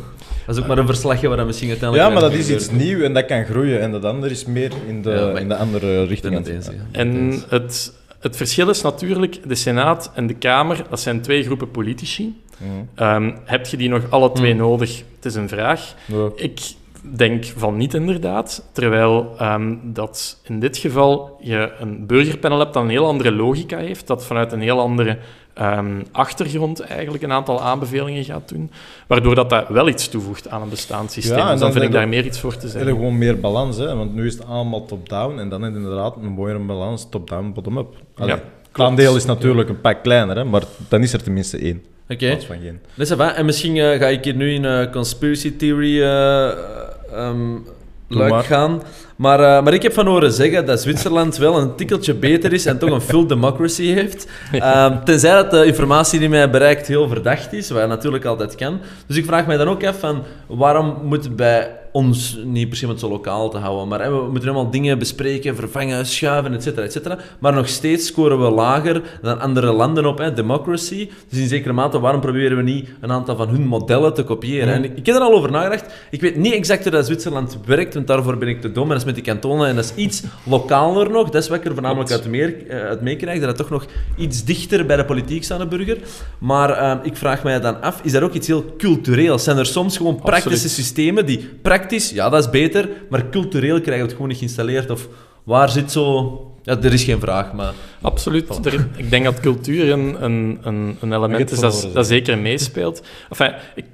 Dat is ook maar een verslagje waar dat misschien uiteindelijk... Ja, maar dat is iets nieuws en dat kan groeien. En dat andere is meer in de, Ja, in de andere richting. En het, het verschil is natuurlijk, de Senaat en de Kamer, dat zijn twee groepen politici. Mhm. Ehm, heb je die nog alle twee Hmm. nodig? Het is een vraag. Ja. Ik denk van niet, inderdaad. Terwijl ehm, dat in dit geval je een burgerpanel hebt dat een heel andere logica heeft, dat vanuit een heel andere ehm, achtergrond eigenlijk een aantal aanbevelingen gaat doen, waardoor dat, dat wel iets toevoegt aan een bestaand systeem. Ja, en dus dan dan- vind ik daar meer iets voor te Er zeggen. gewoon meer balans, hè? want nu is het allemaal top-down en dan is het inderdaad een mooiere balans top-down, bottom-up. Ja, Het aandeel is natuurlijk een pak kleiner, hè? maar dan is er tenminste één. Oké. Dus va. En misschien eh, ga ik hier nu in eh, conspiracy theory eh, ehm, luik maar. gaan. Maar, eh, maar ik heb van horen zeggen dat Zwitserland wel een tikkeltje beter is en toch een full democracy heeft. Ehm, tenzij dat de informatie die mij bereikt heel verdacht is, wat natuurlijk altijd kan. Dus ik vraag mij dan ook af van waarom moet bij ons, niet per se om het zo lokaal te houden, maar hè, we moeten allemaal dingen bespreken, vervangen, schuiven, et cetera, et cetera. Maar nog steeds scoren we lager dan andere landen op, hè, democracy. Dus in zekere mate, waarom proberen we niet een aantal van hun modellen te kopiëren? En ik, ik heb er al over nagedacht. Ik weet niet exact hoe dat Zwitserland werkt, want daarvoor ben ik te dom. En dat is met die kantonen en dat is iets lokaler nog. Dat is wat ik er voornamelijk uit, meer, eh, uit meekrijg, dat het toch nog iets dichter bij de politiek staat, de burger. Maar eh, ik vraag mij dan af, is dat ook iets heel cultureels? Zijn er soms gewoon praktische Absoluut. systemen die praktisch, ja, dat is beter, maar cultureel krijgen we het gewoon niet geïnstalleerd of Waar zit zo... Ja, er is geen vraag, maar... Absoluut. Er- ik denk dat cultuur een, een, een, een element is dat, dat zeker meespeelt. Enfin, ik,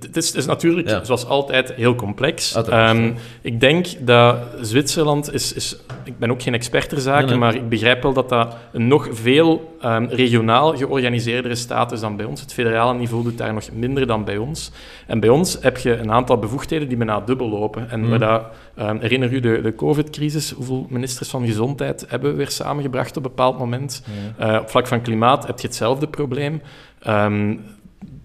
het, is, het is natuurlijk, Ja. zoals altijd, heel complex. Ehm, ik denk dat Zwitserland is, is... Ik ben ook geen expert ter zake, Nee, nee. maar ik begrijp wel dat dat een nog veel ehm, regionaal georganiseerdere staat is dan bij ons. Het federale niveau doet daar nog minder dan bij ons. En bij ons heb je een aantal bevoegdheden die bijna dubbel lopen. En waar dat, ehm, herinner u de, de COVID-crisis? Hoeveel ministers van Gezondheid hebben we weer samengebracht op een bepaald moment? Eh, op vlak van klimaat heb je hetzelfde probleem. Ehm,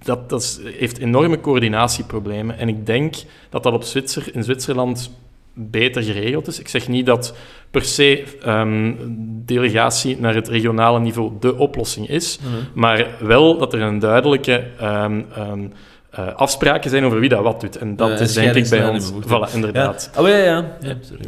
dat, dat is- heeft enorme coördinatieproblemen. En ik denk dat dat op Zwitser, in Zwitserland beter geregeld is. Ik zeg niet dat per se ehm, delegatie naar het regionale niveau de oplossing is, maar wel dat er een duidelijke ehm, ehm, eh, afspraken zijn over wie dat wat doet. En dat Eh, is denk ik bij ons. Voilà, inderdaad. Ja. Oh ja, ja.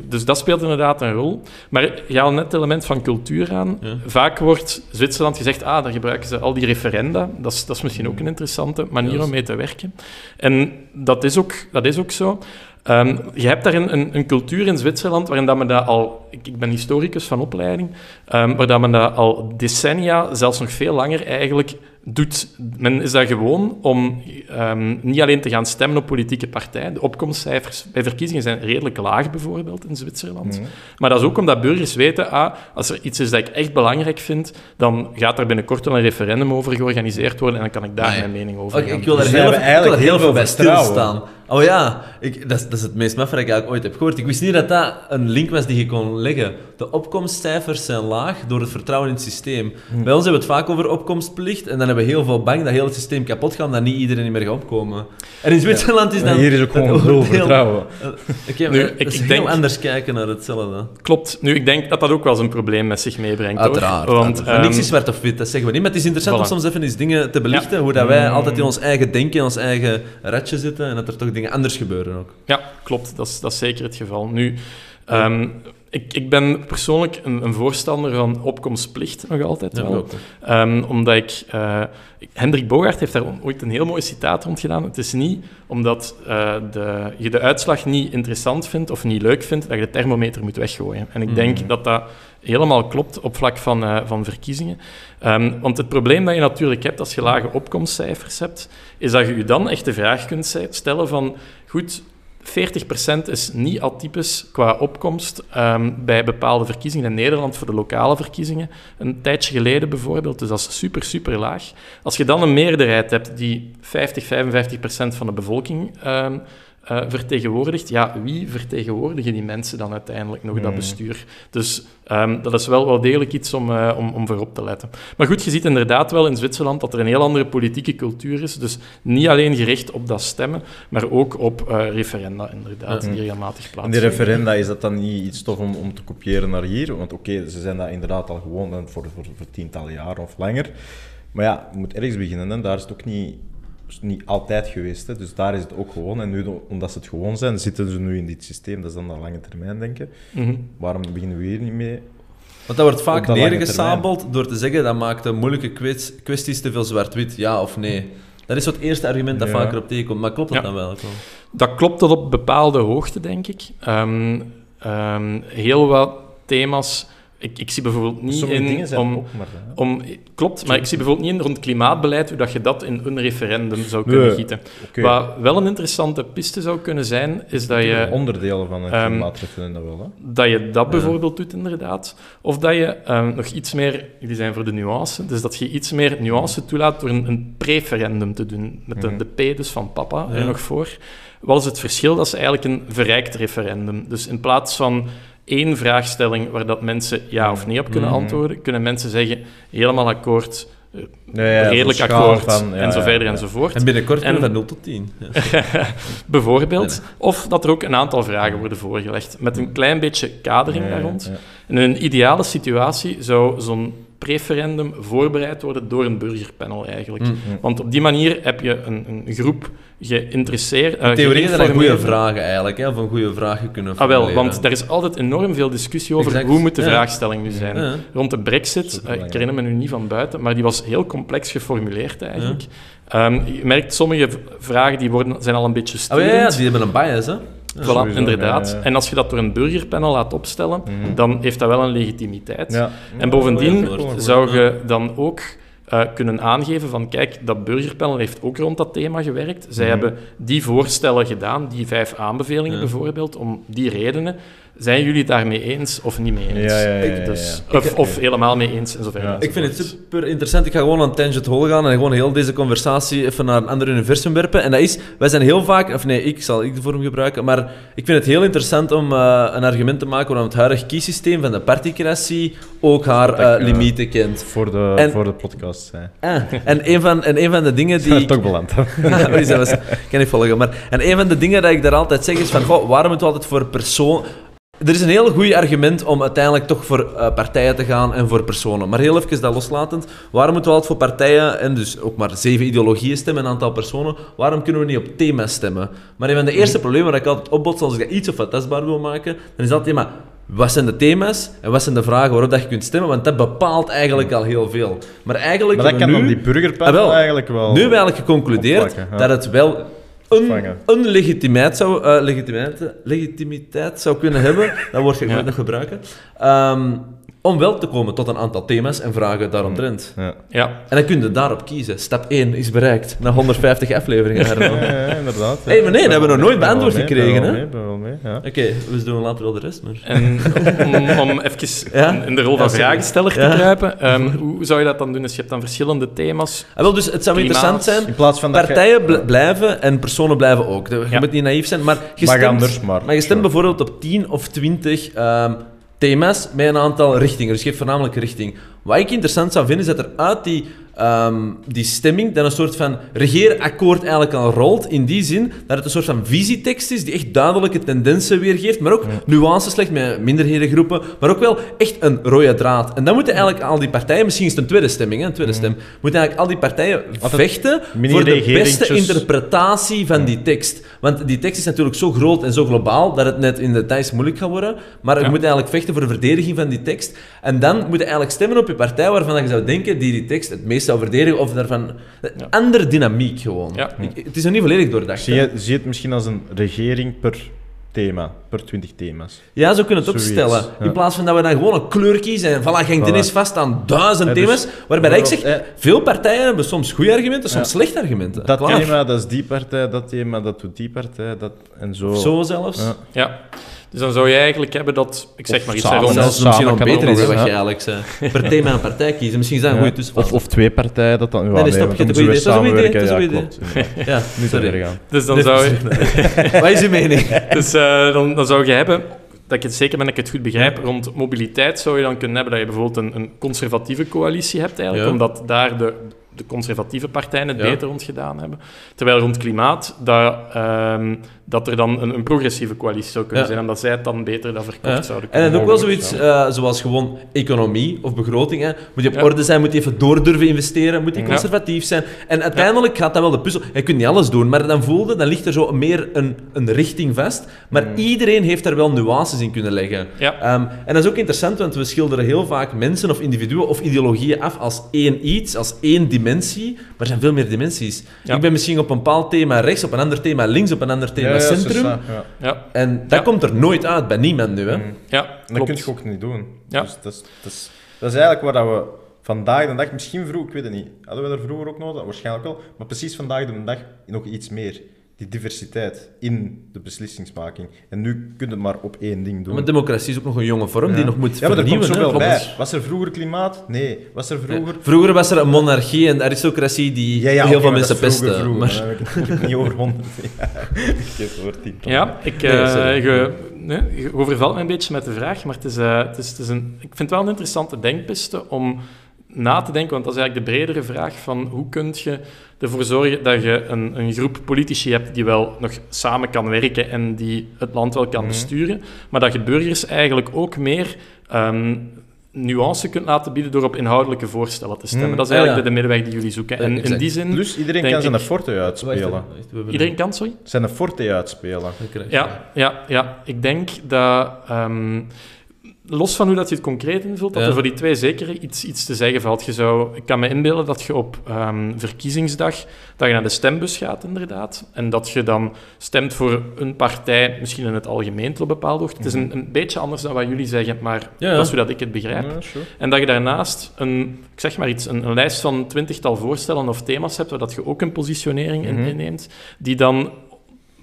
Dus dat speelt inderdaad een rol. Maar je haalt net het element van cultuur aan. Ja. Vaak wordt Zwitserland gezegd, ah, daar gebruiken ze al die referenda. Dat is, dat is misschien ook een interessante manier om mee te werken. En dat is ook, dat is ook zo. Ehm, je hebt daar een, een, een cultuur in Zwitserland waarin dat men dat al... Ik, ik ben historicus van opleiding, ehm, waar dat men dat al decennia, zelfs nog veel langer eigenlijk, doet. Men is daar gewoon om ehm, niet alleen te gaan stemmen op politieke partijen. De opkomstcijfers bij verkiezingen zijn redelijk laag, bijvoorbeeld, in Zwitserland. Maar dat is ook omdat burgers weten, ah, als er iets is dat ik echt belangrijk vind, dan gaat er binnenkort wel een referendum over georganiseerd worden en dan kan ik daar mijn mening over Oké, gaan ik wil daar Dus heel, er heel eigenlijk veel bij stilstaan. Oh ja, ik, dat, is, dat is het meest maffe dat ik eigenlijk ooit heb gehoord. Ik wist niet dat dat een link was die je kon leggen. De opkomstcijfers zijn laag door het vertrouwen in het systeem. Bij ons hebben we het vaak over opkomstplicht en dan hebben we heel veel bang dat heel het systeem kapot gaat en dat niet iedereen meer gaat opkomen. En in Zwitserland is dan... hier is ook gewoon dat oordeel- vertrouwen. Eh, Oké, Nu, ik- dat denk- anders kijken naar hetzelfde. Klopt. Nu, ik denk dat dat ook wel eens een probleem met zich meebrengt. hoor. Uiteraard. Want, uiteraard. Maar niks ehm, is zwart of wit, dat zeggen we niet. Maar het is interessant Voilà. om soms even eens dingen te belichten, hoe dat wij altijd in ons eigen denken, in ons eigen ratje zitten en dat er toch dingen anders gebeuren ook. Ja, klopt. Dat is, dat is zeker het geval. Nu, ehm, ik, ik ben persoonlijk een, een voorstander van opkomstplicht, nog altijd Ja, wel. Ehm, omdat ik... eh, ik- Hendrik Bogaert heeft daar ooit een heel mooi citaat rond gedaan. Het is niet omdat eh, de, je de uitslag niet interessant vindt of niet leuk vindt, dat je de thermometer moet weggooien. En ik denk dat dat helemaal klopt op vlak van, eh, van verkiezingen. Ehm, want het probleem dat je natuurlijk hebt als je lage opkomstcijfers hebt, is dat je je dan echt de vraag kunt stellen van... Goed, 40% is niet atypisch qua opkomst ehm, bij bepaalde verkiezingen. In Nederland voor de lokale verkiezingen, een tijdje geleden bijvoorbeeld. Dus dat is super, super laag. Als je dan een meerderheid hebt die 50, 55% van de bevolking ehm, eh, vertegenwoordigt, ja, wie vertegenwoordigen die mensen dan uiteindelijk nog, dat bestuur? Dus ehm, dat is wel wel degelijk iets om, eh, om, om voorop te letten. Maar goed, je ziet inderdaad wel in Zwitserland dat er een heel andere politieke cultuur is. Dus niet alleen gericht op dat stemmen, maar ook op eh, referenda, inderdaad, die regelmatig En plaatsvinden. die referenda, is dat dan niet iets tof om, om te kopiëren naar hier? Want oké, ze zijn dat inderdaad al gewoon voor, voor, voor tientallen jaren of langer. Maar ja, je moet ergens beginnen. Hè. Daar is het ook niet, is niet altijd geweest. Hè. Dus daar is het ook gewoon. En nu, omdat ze het gewoon zijn, zitten ze nu in dit systeem. Dat is dan de lange termijn denken. Mhm. Waarom beginnen we hier niet mee? Want dat wordt vaak neergesabeld door te zeggen dat maakt de moeilijke kwets- kwesties te veel zwart-wit, ja of nee. Dat is het eerste argument dat Ja. vaker op tegenkomt. Maar klopt dat Ja. dan wel? Dat klopt tot op bepaalde hoogte, denk ik. Ehm, ehm, heel wat thema's. Ik, ik zie bijvoorbeeld niet Sommige in dingen zijn om, ook maar... hè. om. Klopt, maar ik zie bijvoorbeeld niet in rond klimaatbeleid hoe dat je dat in een referendum zou Nee, kunnen gieten. Wat wel een interessante piste zou kunnen zijn, is dat je. onderdelen van een ehm, klimaatreferendum wel. Hè. Dat je dat bijvoorbeeld doet, inderdaad. Of dat je ehm, nog iets meer, die zijn voor de nuance, dus dat je iets meer nuance toelaat door een, een preferendum te doen. Met de, Mhm. de P dus van papa Ja. er nog voor. Wat is het verschil? Dat is eigenlijk een verrijkt referendum. Dus in plaats van één vraagstelling waar dat mensen ja of nee op kunnen Mhm. antwoorden, kunnen mensen zeggen helemaal akkoord, eh, Nee, ja, redelijk akkoord van- ja, en zo ja, verder ja. enzovoort. En binnenkort En- van 0 tot 10. Ja. Bijvoorbeeld. Of dat er ook een aantal vragen worden voorgelegd met een klein beetje kadering daar rond. ja. In een ideale situatie zou zo'n preferendum voorbereid worden door een burgerpanel eigenlijk. Mm. Want op die manier heb je een, een groep geïnteresseerd... eh, In theorie zijn dat goede vragen eigenlijk, hè, een goede vraag kunnen Ah wel, formuleren. want er is altijd enorm veel discussie over Exact. hoe moet de Ja. vraagstelling nu zijn. Ja. Rond de brexit, eh, ik herinner me nu niet van buiten, maar die was heel complex geformuleerd eigenlijk. Ehm, je merkt, sommige vragen die worden, zijn al een beetje Oh ja, sturend. ja, die hebben een bias, hè? Voilà, sowieso, inderdaad. ja, ja. En als je dat door een burgerpanel laat opstellen, dan heeft dat wel een legitimiteit. Ja. En bovendien zou je dan ook eh, kunnen aangeven van kijk, dat burgerpanel heeft ook rond dat thema gewerkt. Zij Mhm. hebben die voorstellen gedaan, die vijf aanbevelingen Ja. bijvoorbeeld, om die redenen. Zijn jullie het daarmee eens of niet mee eens? Ja, ja, ja, ja, ja. Dus, of, of helemaal mee eens en zover. En Ik vind het super interessant. Ik ga gewoon aan Tangent Hole gaan en gewoon heel deze conversatie even naar een ander universum werpen. En dat is, wij zijn heel vaak, of nee, ik zal ik de vorm gebruiken, maar ik vind het heel interessant om eh, een argument te maken waarom het huidige kiesysteem van de particratie ook haar eh, eh, limieten kent. Voor de, En- voor de podcast. Hè. Ah, en, een van, en een van de dingen die... Toch beland. Was- kan ik volgen. Maar, en een van de dingen dat ik daar altijd zeg is van, goh, waarom moeten we altijd voor persoon... Er is een heel goed argument om uiteindelijk toch voor eh, partijen te gaan en voor personen. Maar heel even dat loslatend, waarom moeten we altijd voor partijen, en dus ook maar zeven ideologieën stemmen, een aantal personen, waarom kunnen we niet op thema's stemmen? Maar een van de eerste problemen waar ik altijd opbots als ik dat iets of wat testbaar wil maken, dan is dat thema, wat zijn de thema's en wat zijn de vragen waarop dat je kunt stemmen? Want dat bepaalt eigenlijk al heel veel. Maar eigenlijk Maar dat kan nu... die burgerpanel Ah, eigenlijk wel... Nu hebben we eigenlijk geconcludeerd ja. dat het wel een, een legitimiteit, zou, eh, legitimiteit, legitimiteit zou kunnen hebben, dat woord ga ik nooit nog gebruiken, ehm, om wel te komen tot een aantal thema's en vragen daaromtrent. Ja. Ja, En dan kun je daarop kiezen. Stap 1 is bereikt, na 150 afleveringen. Ja, ja, ja, inderdaad. Hey, maar nee, dat hebben we nog nooit beantwoord mee, gekregen, hè? wel mee, ben wel mee, ja. Oké, we doen later wel de rest, maar... en om, om even Ja? in de rol van vragensteller te kruipen, ehm, hoe zou je dat dan doen? Dus je hebt dan verschillende thema's. Ah, wel, dus het zou Klimaat. interessant zijn... In plaats van Partijen bl- blijven en personen blijven ook. Je Ja. moet niet naïef zijn, maar je stemt, anders, maar- je stemt sure. bijvoorbeeld op 10 of 20 ehm, thema's met een aantal richtingen. Dus je geeft voornamelijk richting. Wat ik interessant zou vinden, is dat er uit die, ehm, die stemming dan een soort van regeerakkoord eigenlijk al rolt. In die zin dat het een soort van visietekst is die echt duidelijke tendensen weergeeft, maar ook nuances legt met minderhedengroepen, maar ook wel echt een rode draad. En dan moeten eigenlijk al die partijen, misschien is het een tweede stemming, hè, een tweede stem, moeten eigenlijk al die partijen vechten voor de beste interpretatie van die tekst. Want die tekst is natuurlijk zo groot en zo globaal dat het net in de details moeilijk gaat worden. Maar je Ja. moet eigenlijk vechten voor de verdediging van die tekst. En dan moet je eigenlijk stemmen op je partij waarvan je zou denken die die tekst het meest zou verdedigen. Of daarvan... Andere dynamiek gewoon. Ja. Ik- het is nog niet volledig doordacht. Zie je, zie je het misschien als een regering per thema, per 20 thema's? Ja, zo kunnen we het Zoiets, opstellen. ja. In plaats van dat we dan gewoon een kleur kiezen en voilà, hangt Voilà. ineens vast aan duizend Ja, dus thema's. Waarbij ik zeg, veel partijen hebben soms goede argumenten, soms Ja. slechte argumenten. Dat Klaar. thema, dat is die partij, dat thema, dat doet die partij, dat, en zo. Zo zelfs. Ja. Dus dan zou je eigenlijk hebben dat... Ik zeg Of maar iets samen, misschien nog beter is wat je eigenlijk zei. Per thema een partij kiezen. Misschien is dat een Ja. goede tussenfase. Of, of twee partijen, dat dan... Ja, nee, nee, stop, je hebt een goed idee. Dat is een goed idee, samenwerken. dat is een Ja, Ja, Niet sorry. gaan. Dus dan zou je... Wat is uw mening? Dus eh, dan, dan zou je hebben, dat ik het zeker ben dat ik het goed begrijp, rond mobiliteit zou je dan kunnen hebben dat je bijvoorbeeld een, een conservatieve coalitie hebt eigenlijk, Ja. omdat daar de, de conservatieve partijen het Ja. beter rond gedaan hebben. Terwijl rond klimaat, dat, ehm, dat er dan een, een progressieve coalitie zou kunnen Ja. zijn, omdat zij het dan beter dat verkocht Ja. zouden En kunnen dan ook wel zoiets eh, zoals gewoon economie of begroting. Hè. Moet je op Ja. orde zijn, moet je even door durven investeren, moet je conservatief zijn. En uiteindelijk gaat dat wel de puzzel. Je kunt niet alles doen, maar dan voelde, dan ligt er zo meer een, een richting vast. Maar iedereen heeft daar wel nuances in kunnen leggen. Ja. Ehm, en dat is ook interessant, want we schilderen heel vaak mensen of individuen of ideologieën af als één iets, als één dimensie. Maar er zijn veel meer dimensies. Ik ben misschien op een bepaald thema rechts, op een ander thema links, op een ander thema Centrum. ja. Ja, En dat Ja. komt er nooit uit bij niemand nu. Hè? Mm. ja En dat kun je ook niet doen. Ja. Dus dat, is, dat, is, dat is eigenlijk waar dat we vandaag de dag, misschien vroeg, ik weet het niet, hadden we er vroeger ook nodig? Waarschijnlijk wel. Maar precies vandaag de dag nog iets meer. Die diversiteit in de beslissingsmaking. En nu kun je het maar op één ding doen. Maar democratie is ook nog een jonge vorm die nog moet ja, maar er komt vernieuwen. zoveel bij. Was er vroeger klimaat? Nee. Was er vroeger... Vroeger was er een monarchie en aristocratie die Ja, ja, heel veel maar mensen vroeger, pesten. vroeger. Maar... Heb ik het natuurlijk niet over honderd jaar. Ik geef het over tien. Ja, ik, Nee, eh, nee, je overvalt me een beetje met de vraag, maar het is, eh, het is, het is een, ik vind het wel een interessante denkpiste om na te denken, want dat is eigenlijk de bredere vraag van hoe kun je ervoor zorgen dat je een, een groep politici hebt die wel nog samen kan werken en die het land wel kan Mhm. besturen, maar dat je burgers eigenlijk ook meer ehm, nuance kunt laten bieden door op inhoudelijke voorstellen te stemmen. Mhm. Dat is ja. eigenlijk de, de middenweg die jullie zoeken. En in exact. die zin... Plus, iedereen kan zijn forte uitspelen. Iedereen kan, sorry? Zijn forte uitspelen. Ja, ja, ja. Ik denk dat, ehm, los van hoe dat je het concreet invult, dat Ja. er voor die twee zeker iets, iets te zeggen valt. Je zou, ik kan me inbeelden dat je op ehm, verkiezingsdag dat je naar de stembus gaat, inderdaad. En dat je dan stemt voor een partij, misschien in het algemeen tot bepaalde hoogte. Het is een, een beetje anders dan wat jullie zeggen, maar Mhm. Ja, dat is hoe dat ik het begrijp. Ja, sure. En dat je daarnaast een, ik zeg maar iets, een, een lijst van twintigtal voorstellen of thema's hebt, waar dat je ook een positionering in Mhm. inneemt, die dan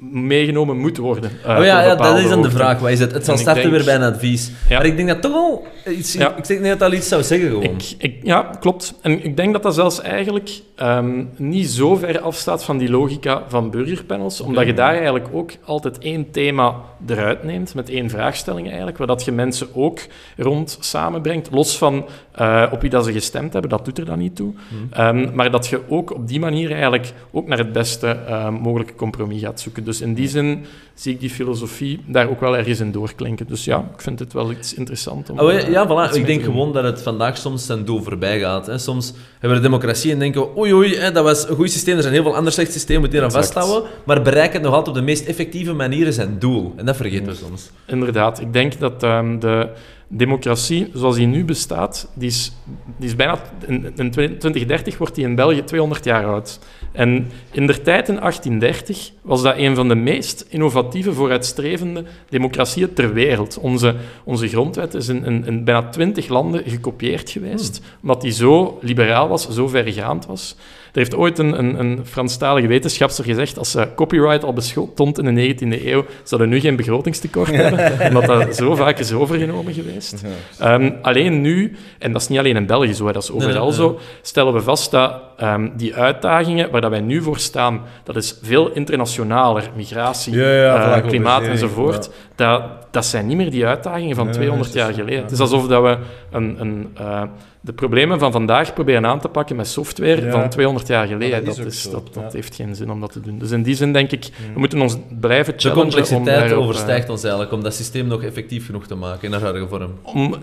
meegenomen moet worden. eh, Oh tot ja, ja, dat is dan de vraag. Wat is het? Het zal starten denk- weer bij een advies. Ja. Maar ik denk dat toch wel iets... Ja. Ik denk dat dat iets zou zeggen gewoon. Ik, ik, ja, klopt. En ik denk dat dat zelfs eigenlijk ehm, niet zo ver afstaat van die logica van burgerpanels, omdat je daar eigenlijk ook altijd één thema eruit neemt, met één vraagstelling eigenlijk, waar dat je mensen ook rond samenbrengt, los van eh, op wie dat ze gestemd hebben, dat doet er dan niet toe. Ehm, maar dat je ook op die manier eigenlijk ook naar het beste eh, mogelijke compromis gaat zoeken. Dus in die zin zie ik die filosofie daar ook wel ergens in doorklinken. Dus ja, ik vind het wel iets interessant om... Oh, ja, voilà. Ik denk gewoon dat het vandaag soms zijn doel voorbij gaat. Hè. Soms hebben we de democratie en denken we, oei oei, hè, dat was een goed systeem, er zijn heel veel andere slechte systemen, we moeten aan vasthouden. Maar bereiken het nog altijd op de meest effectieve manieren zijn doel. En dat vergeten we soms. Inderdaad, ik denk dat ehm, de democratie zoals die nu bestaat, die is, die is bijna... In, in 2030 wordt die in België 200 jaar oud. En in der tijd, in 1830, was dat een van de meest innovatieve, vooruitstrevende democratieën ter wereld. Onze, onze grondwet is in, in, in bijna 20 landen gekopieerd geweest, omdat die zo liberaal was, zo vergaand was. Er heeft ooit een, een, een Franstalige wetenschapster gezegd, als ze copyright al bestond in de 19e eeuw, zouden nu geen begrotingstekort hebben, omdat dat zo vaak is overgenomen geweest. Ehm, alleen nu, en dat is niet alleen in België zo, dat is overal zo, stellen we vast dat ehm, die uitdagingen waar dat wij nu voor staan, dat is veel internationaler, migratie, Ja, ja, eh, klimaat enzovoort, dat, dat zijn niet meer die uitdagingen van Nee, 200 nee, jaar geleden. Het is alsof dat we een, een, eh, de problemen van vandaag proberen aan te pakken met software Ja. van 200 jaar geleden. Dat dat is dat, dat ja. heeft geen zin om dat te doen. Dus in die zin denk ik, we moeten ons blijven De challengen om complexiteit daarop, eh, overstijgt ons eigenlijk om dat systeem nog effectief genoeg te maken in haar huidige vorm. om,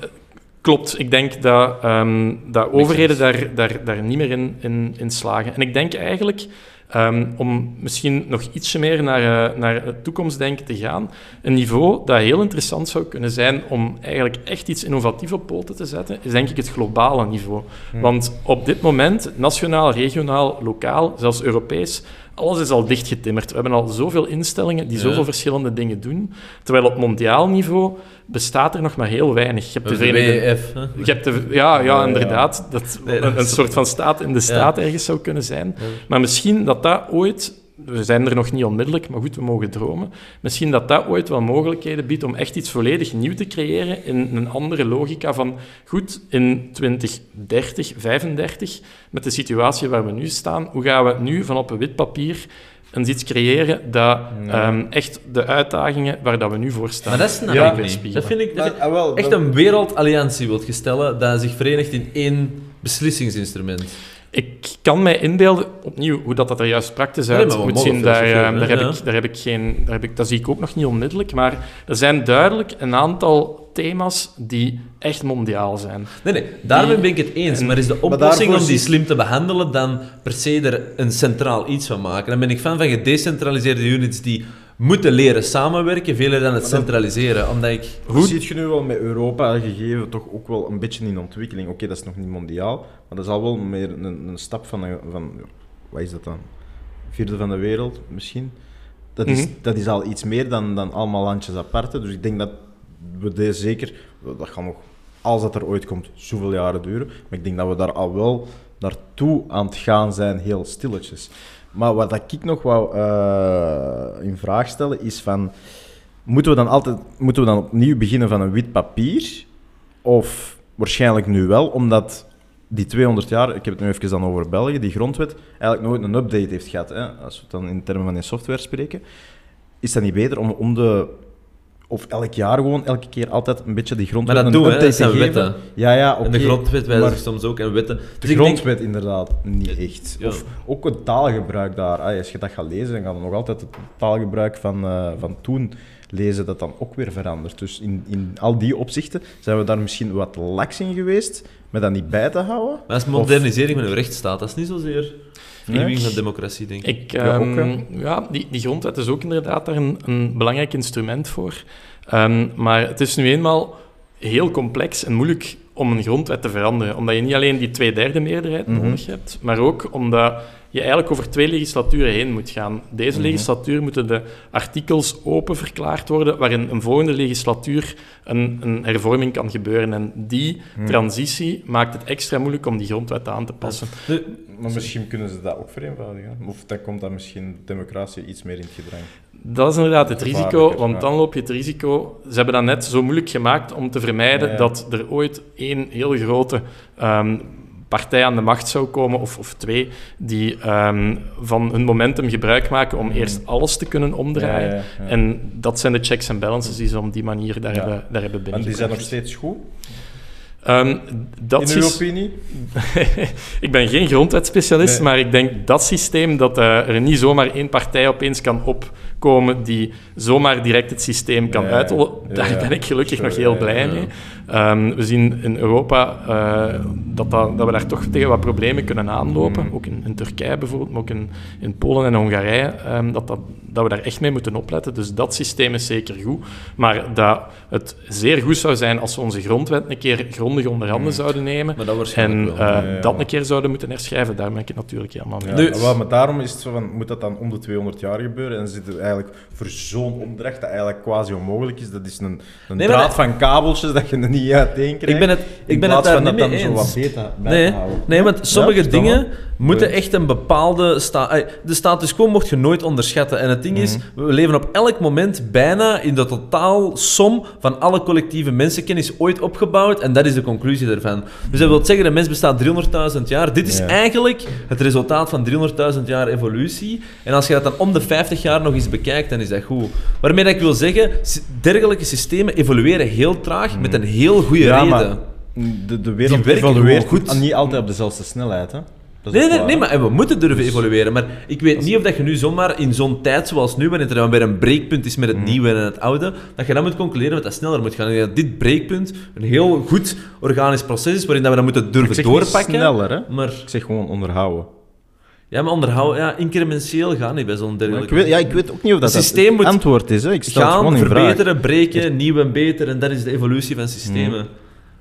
klopt, ik denk dat, ehm, dat overheden daar, daar, daar niet meer in, in, in slagen. En ik denk eigenlijk, ehm, om misschien nog ietsje meer naar, eh, naar het toekomstdenken te gaan, een niveau dat heel interessant zou kunnen zijn om eigenlijk echt iets innovatiefs op poten te zetten, is denk ik het globale niveau. Want op dit moment, nationaal, regionaal, lokaal, zelfs Europees, alles is al dichtgetimmerd. We hebben al zoveel instellingen die Ja. zoveel verschillende dingen doen. Terwijl op mondiaal niveau bestaat er nog maar heel weinig. Je hebt de Verenigde... Je hebt de, ja, ja, inderdaad. Dat Nee, dat een, een soort van staat in de staat ergens zou kunnen zijn. Maar misschien dat dat ooit... We zijn er nog niet onmiddellijk, maar goed, we mogen dromen. Misschien dat dat ooit wel mogelijkheden biedt om echt iets volledig nieuw te creëren in een andere logica van... Goed, in 2030, 35, met de situatie waar we nu staan, hoe gaan we nu van op een wit papier eens iets creëren dat ehm, echt de uitdagingen waar dat we nu voor staan... Maar dat snap Ja. ik niet. Dat vind ik, dat Ah, wel, echt dat- een wereldalliantie wilt je stellen dat zich verenigt in één beslissingsinstrument. Ik kan mij inbeelden, opnieuw, hoe dat, dat er juist praktisch Nee, uit maar we moet mogen zien, daar, filosoferen, eh, daar, heb ja. ik, daar heb ik geen... Daar heb ik, dat zie ik ook nog niet onmiddellijk, maar er zijn duidelijk een aantal thema's die echt mondiaal zijn. Nee, nee, daarmee ben ik het eens. en- Maar is de oplossing om die slim te behandelen dan per se er een centraal iets van maken? Dan ben ik fan van gedecentraliseerde units die moeten leren samenwerken, veel eerder dan het centraliseren. Omdat ik... Hoe ziet je nu wel met Europa gegeven toch ook wel een beetje in ontwikkeling? Oké, dat is nog niet mondiaal, maar dat is al wel meer een, een stap van, een- van... Wat is dat dan? Vierde van de wereld, misschien? Dat is, Mhm. dat is al iets meer dan, dan allemaal landjes aparte. Dus ik denk dat we deze zeker... Dat gaat nog, als dat er ooit komt, zoveel jaren duren. Maar ik denk dat we daar al wel naartoe aan het gaan zijn, heel stilletjes. Maar wat ik nog wou eh, in vraag stellen, is van... Moeten we dan altijd moeten we dan opnieuw beginnen van een wit papier? Of waarschijnlijk nu wel, omdat die 200 jaar, ik heb het nu even dan over België, die grondwet, eigenlijk nooit een update heeft gehad. Hè? Als we het dan in termen van die software spreken. Is dat niet beter om, om de... Of elk jaar gewoon, elke keer altijd een beetje die grondwet Maar dat doen we, dat te zijn geven? wetten. Ja, ja, oké. En de grondwet wijzigt maar- soms ook en wetten. de Dus ik denk- grondwet inderdaad niet echt. Ja. Of ook het taalgebruik daar. Als je dat gaat lezen, dan gaan we nog altijd het taalgebruik van, eh, van toen lezen dat dan ook weer verandert. Dus in, in al die opzichten zijn we daar misschien wat laks in geweest, met dat niet bij te houden. Maar dat is modernisering van uw rechtsstaat. Dat is niet zozeer vernieuwing Nee. van democratie, denk ik. Ik, Ja, ook, ehm, ja, die, die grondwet is ook inderdaad daar een, een belangrijk instrument voor. Ehm, maar het is nu eenmaal heel complex en moeilijk om een grondwet te veranderen. Omdat je niet alleen die tweederde meerderheid Mhm. nodig hebt, maar ook omdat je eigenlijk over twee legislaturen heen moet gaan. Deze Mhm. legislatuur moeten de artikels open verklaard worden, waarin een volgende legislatuur een, een hervorming kan gebeuren. En die Mhm. transitie maakt het extra moeilijk om die grondwet aan te passen. Maar misschien kunnen ze dat ook vereenvoudigen. Of dan komt dat misschien democratie iets meer in het gedrang. Dat is inderdaad het risico, want dan loop je het risico... Ze hebben dat net zo moeilijk gemaakt om te vermijden Ja, ja. dat er ooit één heel grote ehm, partij aan de macht zou komen, of, of twee, die ehm, van hun momentum gebruik maken om eerst alles te kunnen omdraaien. Ja, ja, ja. En dat zijn de checks en balances die ze op die manier daar, hebben, daar hebben En die zijn nog steeds goed, Ehm, dat in uw opinie? ik ben geen grondwetspecialist, Nee. maar ik denk dat systeem dat eh, er niet zomaar één partij opeens kan opkomen die zomaar direct het systeem kan Ja, uitrollen, daar ben ik gelukkig nog heel blij mee. Ehm, we zien in Europa eh, dat, dat, dat we daar toch tegen wat problemen kunnen aanlopen. Mhm. Ook in, in Turkije bijvoorbeeld, maar ook in, in Polen en Hongarije, ehm, dat, dat, dat we daar echt mee moeten opletten. Dus dat systeem is zeker goed. Maar dat het zeer goed zou zijn als we onze grondwet een keer grondig onder handen Mhm. zouden nemen. Maar dat waarschijnlijk En wel. eh, dat een keer zouden moeten herschrijven, daar ben ik het natuurlijk helemaal mee. Ja, Nu- wel, maar daarom is het zo van, moet dat dan om de 200 jaar gebeuren? En zit het eigenlijk voor zo'n opdracht dat eigenlijk quasi onmogelijk is. Dat is een, een Nee, draad dat- van kabeltjes dat je er niet uiteen krijgt. Ik ben het, ik In ben het plaats daar van niet dat mee dan zo eens. wat beta bij Nee, te houden. nee, want sommige Ja, dingen. Moeten echt een bepaalde... Sta de status quo mocht je nooit onderschatten. En het ding is, Mhm. we leven op elk moment bijna in de totaalsom van alle collectieve mensenkennis ooit opgebouwd. En dat is de conclusie daarvan. Dus dat wil zeggen, de mens bestaat 300.000 jaar. Dit is Ja. eigenlijk het resultaat van 300.000 jaar evolutie. En als je dat dan om de 50 jaar nog eens bekijkt, dan is dat goed. Waarmee dat ik wil zeggen, dergelijke systemen evolueren heel traag met een heel goede Ja, reden. de, de wereld evolueert goed. niet altijd op dezelfde snelheid. Hè? Dat Nee, nee, waar, nee, maar en we moeten durven evolueren. Maar ik weet niet of dat je nu zomaar in zo'n tijd zoals nu, wanneer er dan weer een breekpunt is met het nieuwe en het oude, dat je dan moet concluderen dat dat sneller moet gaan. En dat dit breekpunt een heel goed organisch proces is, waarin dat we dat moeten Ik durven doorpakken. sneller, hè? Maar, Ik zeg gewoon onderhouden. ja, maar onderhouden, ja, incrementeel gaan niet bij zo'n dergelijke... ik, weet, ja, ik weet ook niet of dat, Het systeem het moet antwoord is. Hè? Ik stel het gaan, gewoon in vraag. verbeteren, breken, nieuw en beter. En dat is de evolutie van systemen.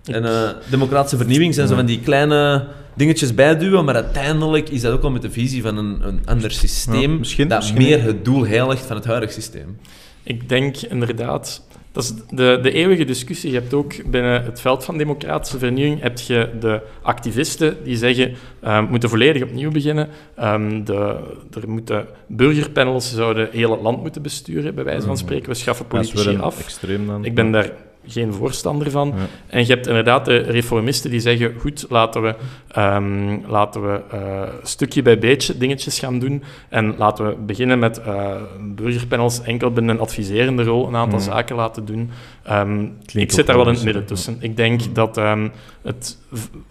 En eh, democratische vernieuwing zijn zo van die kleine dingetjes bijduwen, maar uiteindelijk is dat ook wel met de visie van een, een ander systeem Ja, misschien- dat misschien- meer het doel heiligt van het huidige systeem. Ik denk inderdaad, dat is de, de eeuwige discussie. Je hebt ook binnen het veld van democratische vernieuwing heb je de activisten die zeggen eh, we moeten volledig opnieuw beginnen. Ehm, de, er moeten burgerpanels zouden heel het land moeten besturen, bij wijze van spreken. We schaffen Dat is politici af. extreem dan. Ik ben daar geen voorstander van. Ja. En je hebt inderdaad de reformisten die zeggen: goed, laten we, ehm, laten we eh, stukje bij beetje dingetjes gaan doen. En laten we beginnen met eh, burgerpanels enkel binnen een adviserende rol een aantal Mhm. zaken laten doen. Ehm, ik zit daar wel in het midden ja. tussen. Ik denk dat ehm, het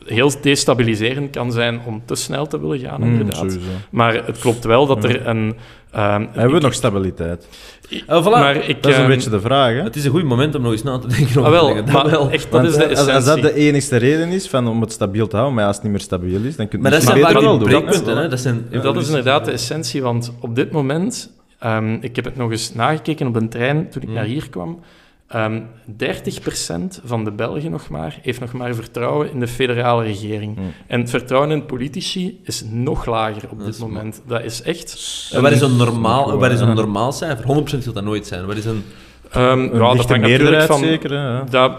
heel destabiliserend kan zijn om te snel te willen gaan, Mm, inderdaad. Maar het klopt wel dat er een. Ehm, Hebben we nog stabiliteit? Uh, voilà. Maar ik, Dat is een ehm, beetje de vraag. Hè? Het is een goed moment om nog eens na te denken over ah, wel. Dat maar wel. echt, dat Want, is de eh, als, als essentie. dat de enigste reden is van, om het stabiel te houden, maar als het niet meer stabiel is, dan kun je Maar dat het beter wel doen. Hè? Dat zijn Ja, dat is inderdaad de essentie, want op dit moment, ehm, ik heb het nog eens nagekeken op een trein toen ik Mm. naar hier kwam, ehm 30% van de Belgen nog maar, heeft nog maar vertrouwen in de federale regering. Mm. En het vertrouwen in politici is nog lager op Dat dit moment. Dat is echt... En wat is een normaal, wat is een normaal cijfer? 100% zal dat nooit zijn. Wat is een... ehm, Een ja, dat hangt natuurlijk meerderheid van... zeker. Hè? ja. Dat,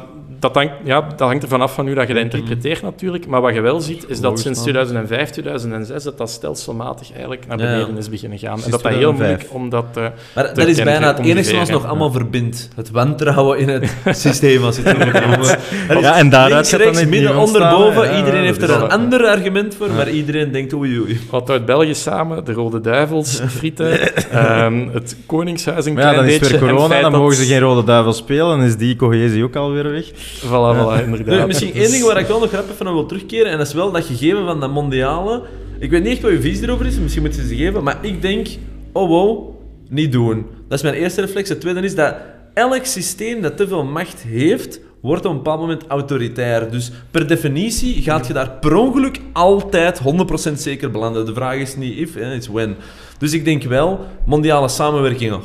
dat, hangt, ja, dat hangt ervan af van hoe dat je dat interpreteert natuurlijk. Maar wat je wel ziet, is dat sinds man. 2005, 2006, dat dat stelselmatig eigenlijk naar Ja, ja. beneden is beginnen gaan. Sinds en dat dat heel 2005. moeilijk om dat... eh, Maar dat is bijna het enige wat ons nog allemaal verbindt. Het wantrouwen in het systeem, als je het zo moet noemen. Is Ja, en daaruit links, gaat dan rechts, het midden, onder, ontstaan, boven. ja, iedereen ja, heeft er is een ander argument voor, maar iedereen denkt oei oei. Wat uit België samen, de Rode Duivels, frieten, ehm, het Koningshuis een Maar ja, klein dan is beetje. weer corona, dan mogen ze geen rode duivel spelen, dan is die cohesie ook alweer weg. Voilà, voilà, inderdaad. Misschien één ding waar ik wel nog grappig van wil terugkeren, en dat is wel dat gegeven van dat mondiale. Ik weet niet echt wat je visie erover is, misschien moet je ze geven, maar ik denk, oh wow, niet doen. Dat is mijn eerste reflex. Het tweede is dat elk systeem dat te veel macht heeft, wordt op een bepaald moment autoritair. Dus per definitie gaat je daar per ongeluk altijd 100% zeker belanden. De vraag is niet if, it's when. Dus ik denk wel, mondiale samenwerking 100%,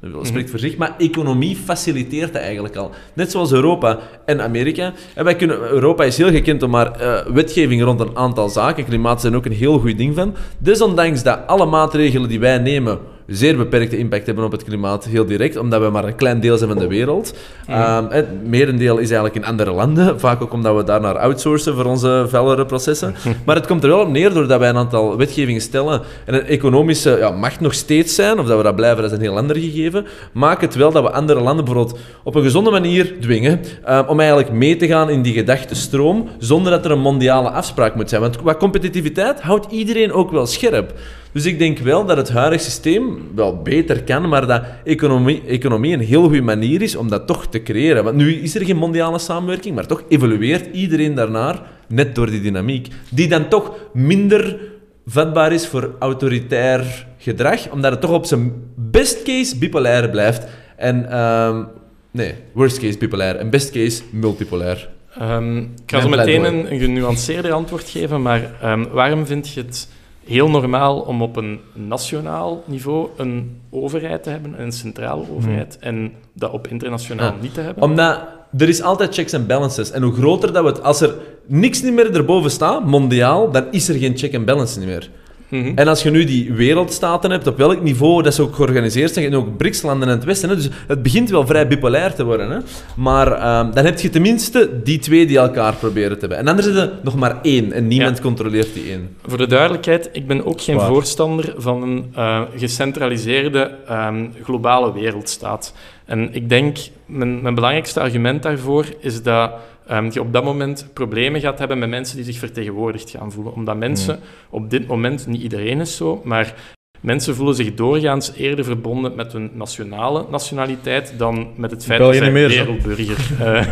dat spreekt voor zich, maar economie faciliteert dat eigenlijk al. Net zoals Europa en Amerika. En wij kunnen, Europa is heel gekend om maar eh, wetgeving rond een aantal zaken. Klimaat zijn ook een heel goed ding van. Desondanks dat alle maatregelen die wij nemen zeer beperkte impact hebben op het klimaat, heel direct, omdat we maar een klein deel zijn van de wereld. Ehm, het merendeel is eigenlijk in andere landen, vaak ook omdat we daar naar outsourcen voor onze fellere processen. Maar het komt er wel op neer, doordat wij een aantal wetgevingen stellen en een economische ja, macht nog steeds zijn, of dat we dat blijven, dat is een heel ander gegeven, maakt het wel dat we andere landen bijvoorbeeld op een gezonde manier dwingen ehm, om eigenlijk mee te gaan in die gedachtenstroom, zonder dat er een mondiale afspraak moet zijn. Want qua competitiviteit houdt iedereen ook wel scherp. Dus ik denk wel dat het huidige systeem wel beter kan, maar dat economie, economie een heel goede manier is om dat toch te creëren. Want nu is er geen mondiale samenwerking, maar toch evolueert iedereen daarnaar, net door die dynamiek, die dan toch minder vatbaar is voor autoritair gedrag, omdat het toch op zijn best case bipolair blijft. En, ehm, nee, worst case bipolair en best case multipolair. Ehm, ik ga zo meteen een, een genuanceerder antwoord geven, maar ehm, waarom vind je het heel normaal om op een nationaal niveau een overheid te hebben, een centrale overheid, en dat op internationaal niet te hebben? Omdat er is altijd checks en balances. En hoe groter dat we het... Als er niks niet meer erboven staat, mondiaal, dan is er geen check en balance niet meer. Mhm. En als je nu die wereldstaten hebt, op welk niveau dat ze ook georganiseerd zijn, en ook BRICS-landen in het Westen, hè, dus het begint wel vrij bipolair te worden. Hè. Maar ehm, dan heb je tenminste die twee die elkaar proberen te hebben. En anders is er nog maar één, en niemand Ja. controleert die één. Voor de duidelijkheid, ik ben ook geen Waar. voorstander van een eh, gecentraliseerde ehm, globale wereldstaat. En ik denk, mijn, mijn belangrijkste argument daarvoor is dat ehm, je op dat moment problemen gaat hebben met mensen die zich vertegenwoordigd gaan voelen. Omdat mensen op dit moment, niet iedereen is zo, maar mensen voelen zich doorgaans eerder verbonden met hun nationale nationaliteit dan met het feit België dat zo. wereldburger... eh,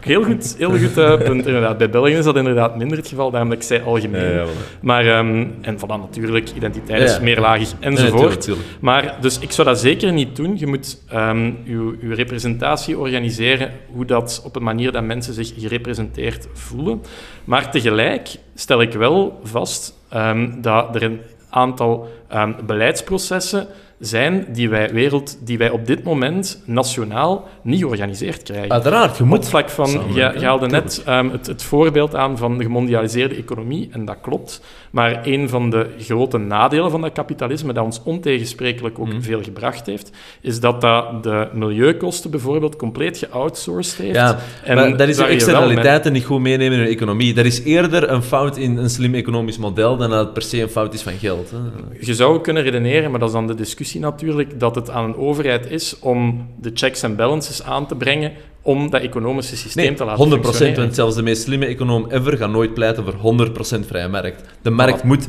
heel goed, heel goed eh, punt, inderdaad. Bij België is dat inderdaad minder het geval, daarom dat ik zei algemeen. Ja, ja, wel. Maar, ehm, en van dan natuurlijk, identiteit Ja, is meerlagig enzovoort. maar dus ik zou dat zeker niet doen. Je moet ehm uw, uw representatie organiseren hoe dat op een manier dat mensen zich gerepresenteerd voelen. Maar tegelijk stel ik wel vast ehm, dat er een aantal ehm, beleidsprocessen zijn die wij, wereld, die wij op dit moment nationaal niet georganiseerd krijgen. Uiteraard, je Op het moet... vlak van, je, haalde net ehm, het, het voorbeeld aan van de gemondialiseerde economie, en dat klopt. Maar een van de grote nadelen van dat kapitalisme, dat ons ontegensprekelijk ook Mhm. veel gebracht heeft, is dat dat de milieukosten bijvoorbeeld compleet geoutsourced heeft. Ja, En maar dat is de externaliteiten niet goed meenemen in de economie. Dat is eerder een fout in een slim economisch model dan dat het per se een fout is van geld. Hè. Je zou kunnen redeneren, maar dat is dan de discussie natuurlijk, dat het aan een overheid is om de checks en balances aan te brengen om dat economische systeem Nee, te laten 100%, functioneren. want zelfs de meest slimme econoom ever gaat nooit pleiten voor 100% vrije markt. De markt Voilà. moet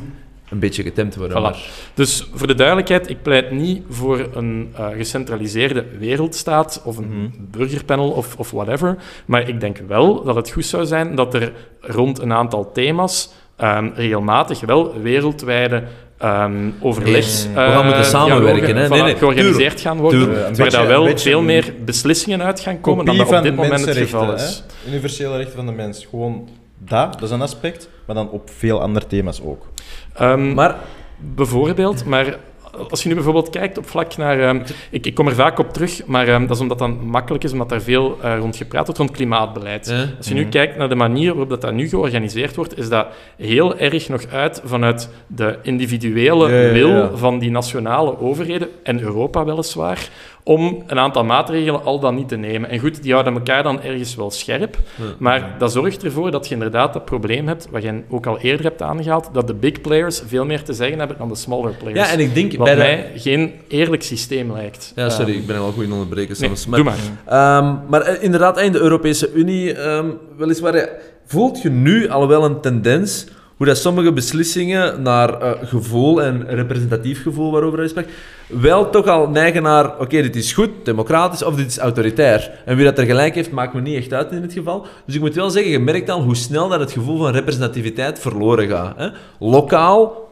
een beetje getemd worden. Voilà. Maar... Dus voor de duidelijkheid, ik pleit niet voor een eh, gecentraliseerde wereldstaat of een Mhm. burgerpanel of, of whatever. Maar ik denk wel dat het goed zou zijn dat er rond een aantal thema's ehm, regelmatig wel wereldwijde ehm overleg... We gaan moeten eh, samenwerken, hè. voilà, georganiseerd tuurlijk. gaan worden, Tuurlijk. Een waar beetje- daar wel beetje veel meer beslissingen uit gaan komen dan dat op dit moment het geval is. hè. Universele rechten van de mens. Gewoon dat, dat is een aspect, maar dan op veel andere thema's ook. Ehm, Maar Bijvoorbeeld, maar als je nu bijvoorbeeld kijkt op vlak naar... ehm, ik, ik kom er vaak op terug, maar ehm, dat is omdat dat makkelijk is, omdat daar veel eh, rond gepraat wordt, rond klimaatbeleid. Als je nu kijkt naar de manier waarop dat, dat nu georganiseerd wordt, is dat heel erg nog uit vanuit de individuele Ja, ja, ja. wil van die nationale overheden, en Europa weliswaar, om een aantal maatregelen al dan niet te nemen. En goed, die houden elkaar dan ergens wel scherp, maar dat zorgt ervoor dat je inderdaad dat probleem hebt, wat je ook al eerder hebt aangehaald, dat de big players veel meer te zeggen hebben dan de smaller players. ja, en ik denk Wat bij de... mij geen eerlijk systeem lijkt. Ja, sorry, Ehm, ik ben wel goed in onderbreken nee, soms. doe maar. Ehm, maar eh, inderdaad, in de Europese Unie, ehm, weliswaar, voelt je nu al wel een tendens hoe dat sommige beslissingen naar eh, gevoel en representatief gevoel, waarover hij spreekt, wel toch al neigen naar, oké, dit is goed, democratisch, of dit is autoritair. En wie dat er gelijk heeft, maakt me niet echt uit in dit geval. Dus ik moet wel zeggen, je merkt al hoe snel dat het gevoel van representativiteit verloren gaat. Hè? Lokaal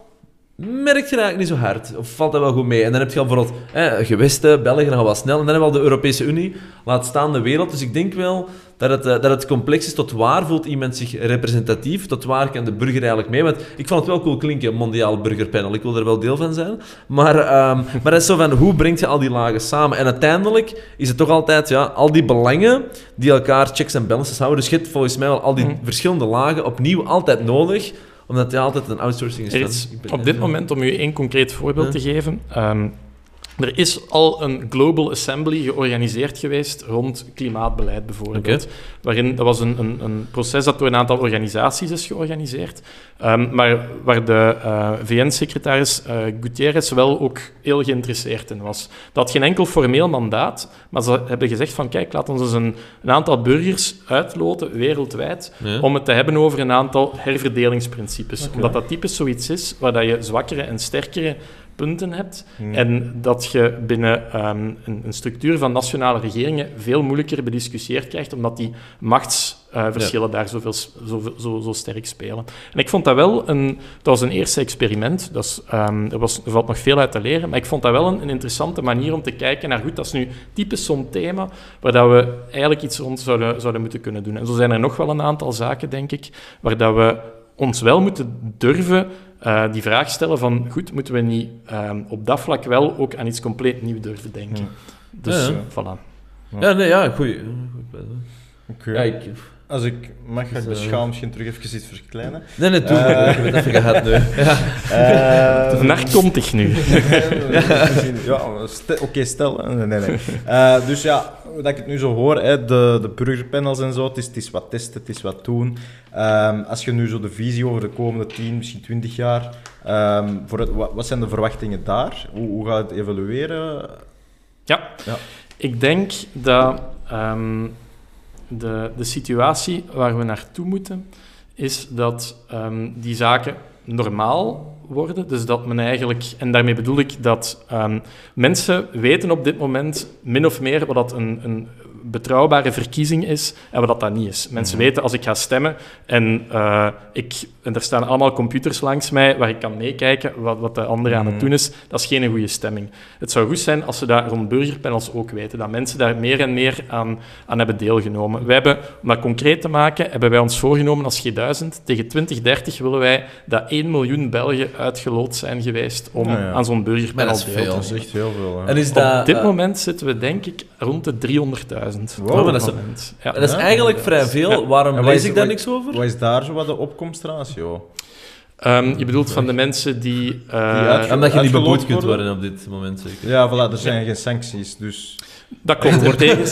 merk je eigenlijk niet zo hard. Of valt dat wel goed mee? En dan heb je al bijvoorbeeld eh, gewesten, België gaat wel snel. En dan hebben we al de Europese Unie, laat staan de wereld. Dus ik denk wel dat het, eh, dat het complex is. Tot waar voelt iemand zich representatief? Tot waar kan de burger eigenlijk mee? Want ik vond het wel cool klinken, mondiaal burgerpanel. Ik wil er wel deel van zijn. Maar, ehm, maar is zo van, hoe breng je al die lagen samen? En uiteindelijk is het toch altijd, ja, al die belangen die elkaar checks en balances houden. Dus je hebt volgens mij wel al die Mhm. verschillende lagen opnieuw altijd nodig omdat ja, altijd een outsourcing is. Van- op dit moment, om u één concreet voorbeeld te geven, ehm, er is al een Global Assembly georganiseerd geweest rond klimaatbeleid bijvoorbeeld. Waarin, dat was een, een, een proces dat door een aantal organisaties is georganiseerd, ehm, maar waar de eh, VN-secretaris eh Guterres wel ook heel geïnteresseerd in was. Dat had geen enkel formeel mandaat, maar ze hebben gezegd van kijk, laat ons eens een, een aantal burgers uitloten wereldwijd Ja. om het te hebben over een aantal herverdelingsprincipes. Omdat dat typisch zoiets is waar dat je zwakkere en sterkere punten hebt. Hmm. En dat je binnen ehm, een, een structuur van nationale regeringen veel moeilijker bediscussieerd krijgt, omdat die machtsverschillen daar zoveel, zo, zo, zo sterk spelen. En ik vond dat wel een... Dat was een eerste experiment, dat is, ehm, er, was, er valt nog veel uit te leren, maar ik vond dat wel een, een interessante manier om te kijken naar, goed, dat is nu typisch zo'n thema waar dat we eigenlijk iets rond zouden, zouden moeten kunnen doen. En zo zijn er nog wel een aantal zaken, denk ik, waar dat we ons wel moeten durven eh, die vraag stellen van, goed, moeten we niet ehm, op dat vlak wel ook aan iets compleet nieuw durven denken? Dus, Ja, eh, voilà. Ja, nee, ja, goeie. Oké. Ja, ik... Als ik mag, ga ik de eh, schaal misschien terug even iets verkleinen. Nee, nee, doe. Eh. ik heb het even gehad nu. Ja. Eh, Naar komt ik nu. ja, oké, stel. Nee, nee, nee. Eh, dus ja, dat ik het nu zo hoor, hè, de, de burgerpanels en zo, het is, het is wat testen, het is wat doen. Ehm, als je nu zo de visie over de komende 10, misschien 20 jaar, ehm, voor het, wat, wat zijn de verwachtingen daar? Hoe, hoe gaat het evolueren? Ja. Ja. Ik denk dat ehm, de, de situatie waar we naartoe moeten, is dat ehm, die zaken normaal worden. Dus dat men eigenlijk, en daarmee bedoel ik dat ehm, mensen weten op dit moment min of meer wat dat een, een betrouwbare verkiezing is en wat dat, dat niet is. Mensen weten als ik ga stemmen en, eh, ik, en er staan allemaal computers langs mij waar ik kan meekijken wat, wat de andere aan het doen is, dat is geen goede stemming. Het zou goed zijn als ze dat rond burgerpanels ook weten, dat mensen daar meer en meer aan, aan hebben deelgenomen. Wij hebben, om dat concreet te maken, hebben wij ons voorgenomen als G1000, tegen 2030 willen wij dat 1 miljoen Belgen uitgeloot zijn geweest om Ah, ja. aan zo'n burgerpanel deel te. Dat is echt heel veel. Hè. En is dat... op dit moment zitten we, denk ik, rond de 300.000. Wow, maar dat is- Moment. Ja. dat is Ja. eigenlijk vrij veel. Ja. Waarom lees is- ik daar wat- niks over? Wat is daar zo wat de opkomstratio? Ehm, je bedoelt van de mensen die... eh, uitge- Omdat je niet beboet kunt worden? worden op dit moment, zeker. Ja, voilà, er zijn geen sancties, dus... dat klopt, er tegen,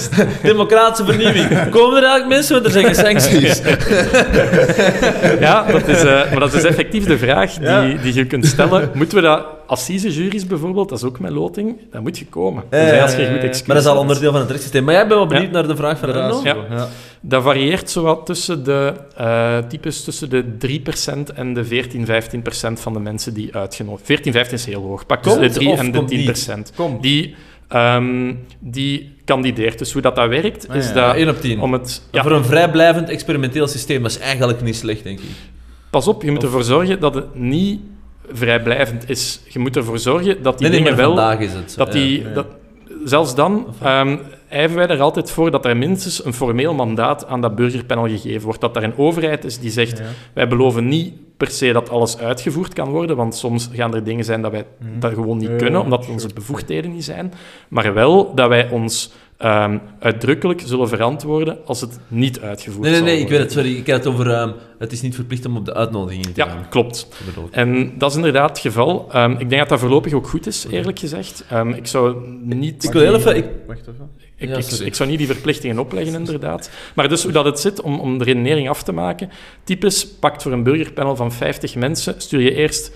Democratische vernieuwing. Komen er eigenlijk mensen, want er zijn geen sancties. Ja, dat is, eh, maar dat is effectief de vraag die, Ja. die je kunt stellen. Moeten we dat, assisejuries bijvoorbeeld, dat is ook mijn loting, dan moet je komen. Ja, Dus ja, als je goed excuus Maar dat is al onderdeel van het rechtssysteem. Maar jij bent wel benieuwd Ja. naar de vraag van ratio, Ja. ja. Dat varieert zowat tussen de eh, types tussen de 3% en de 14, 15% van de mensen die uitgenodigd 14, 15 is heel hoog. Pak tussen Komt de 3 of en de komt 10%. Kom. Die, ehm, die kandideert. Dus hoe dat, dat werkt, Ah, is ja. dat... 1 op 10. Om het, ja, Voor een vrijblijvend experimenteel systeem, dat is eigenlijk niet slecht, denk ik. Pas op, je moet ervoor zorgen dat het niet vrijblijvend is. Je moet ervoor zorgen dat die nee, nee, dingen wel... vandaag is het zo. Dat die, ja. dat, zelfs dan ehm ijven wij er altijd voor dat er minstens een formeel mandaat aan dat burgerpanel gegeven wordt. Dat er een overheid is die zegt, Ja. wij beloven niet per se dat alles uitgevoerd kan worden, want soms gaan er dingen zijn dat wij Mhm. dat gewoon niet kunnen, omdat onze bevoegdheden niet zijn. Maar wel dat wij ons ehm, uitdrukkelijk zullen verantwoorden als het niet uitgevoerd Nee, nee, zal nee, ik weet het, sorry. Ik had het over... ehm, het is niet verplicht om op de uitnodiging in te Ja, gaan. klopt. Dat bedoel ik. En dat is inderdaad het geval. Ehm, ik denk dat dat voorlopig ook goed is, eerlijk gezegd. Ehm, ik zou niet... Ik wil heel even... Ik, Wacht even. Ik, Ja, ik, zou niet die verplichtingen opleggen, inderdaad. Maar dus hoe dat het zit, om, om de redenering af te maken. Typisch pakt voor een burgerpanel van 50 mensen, stuur je eerst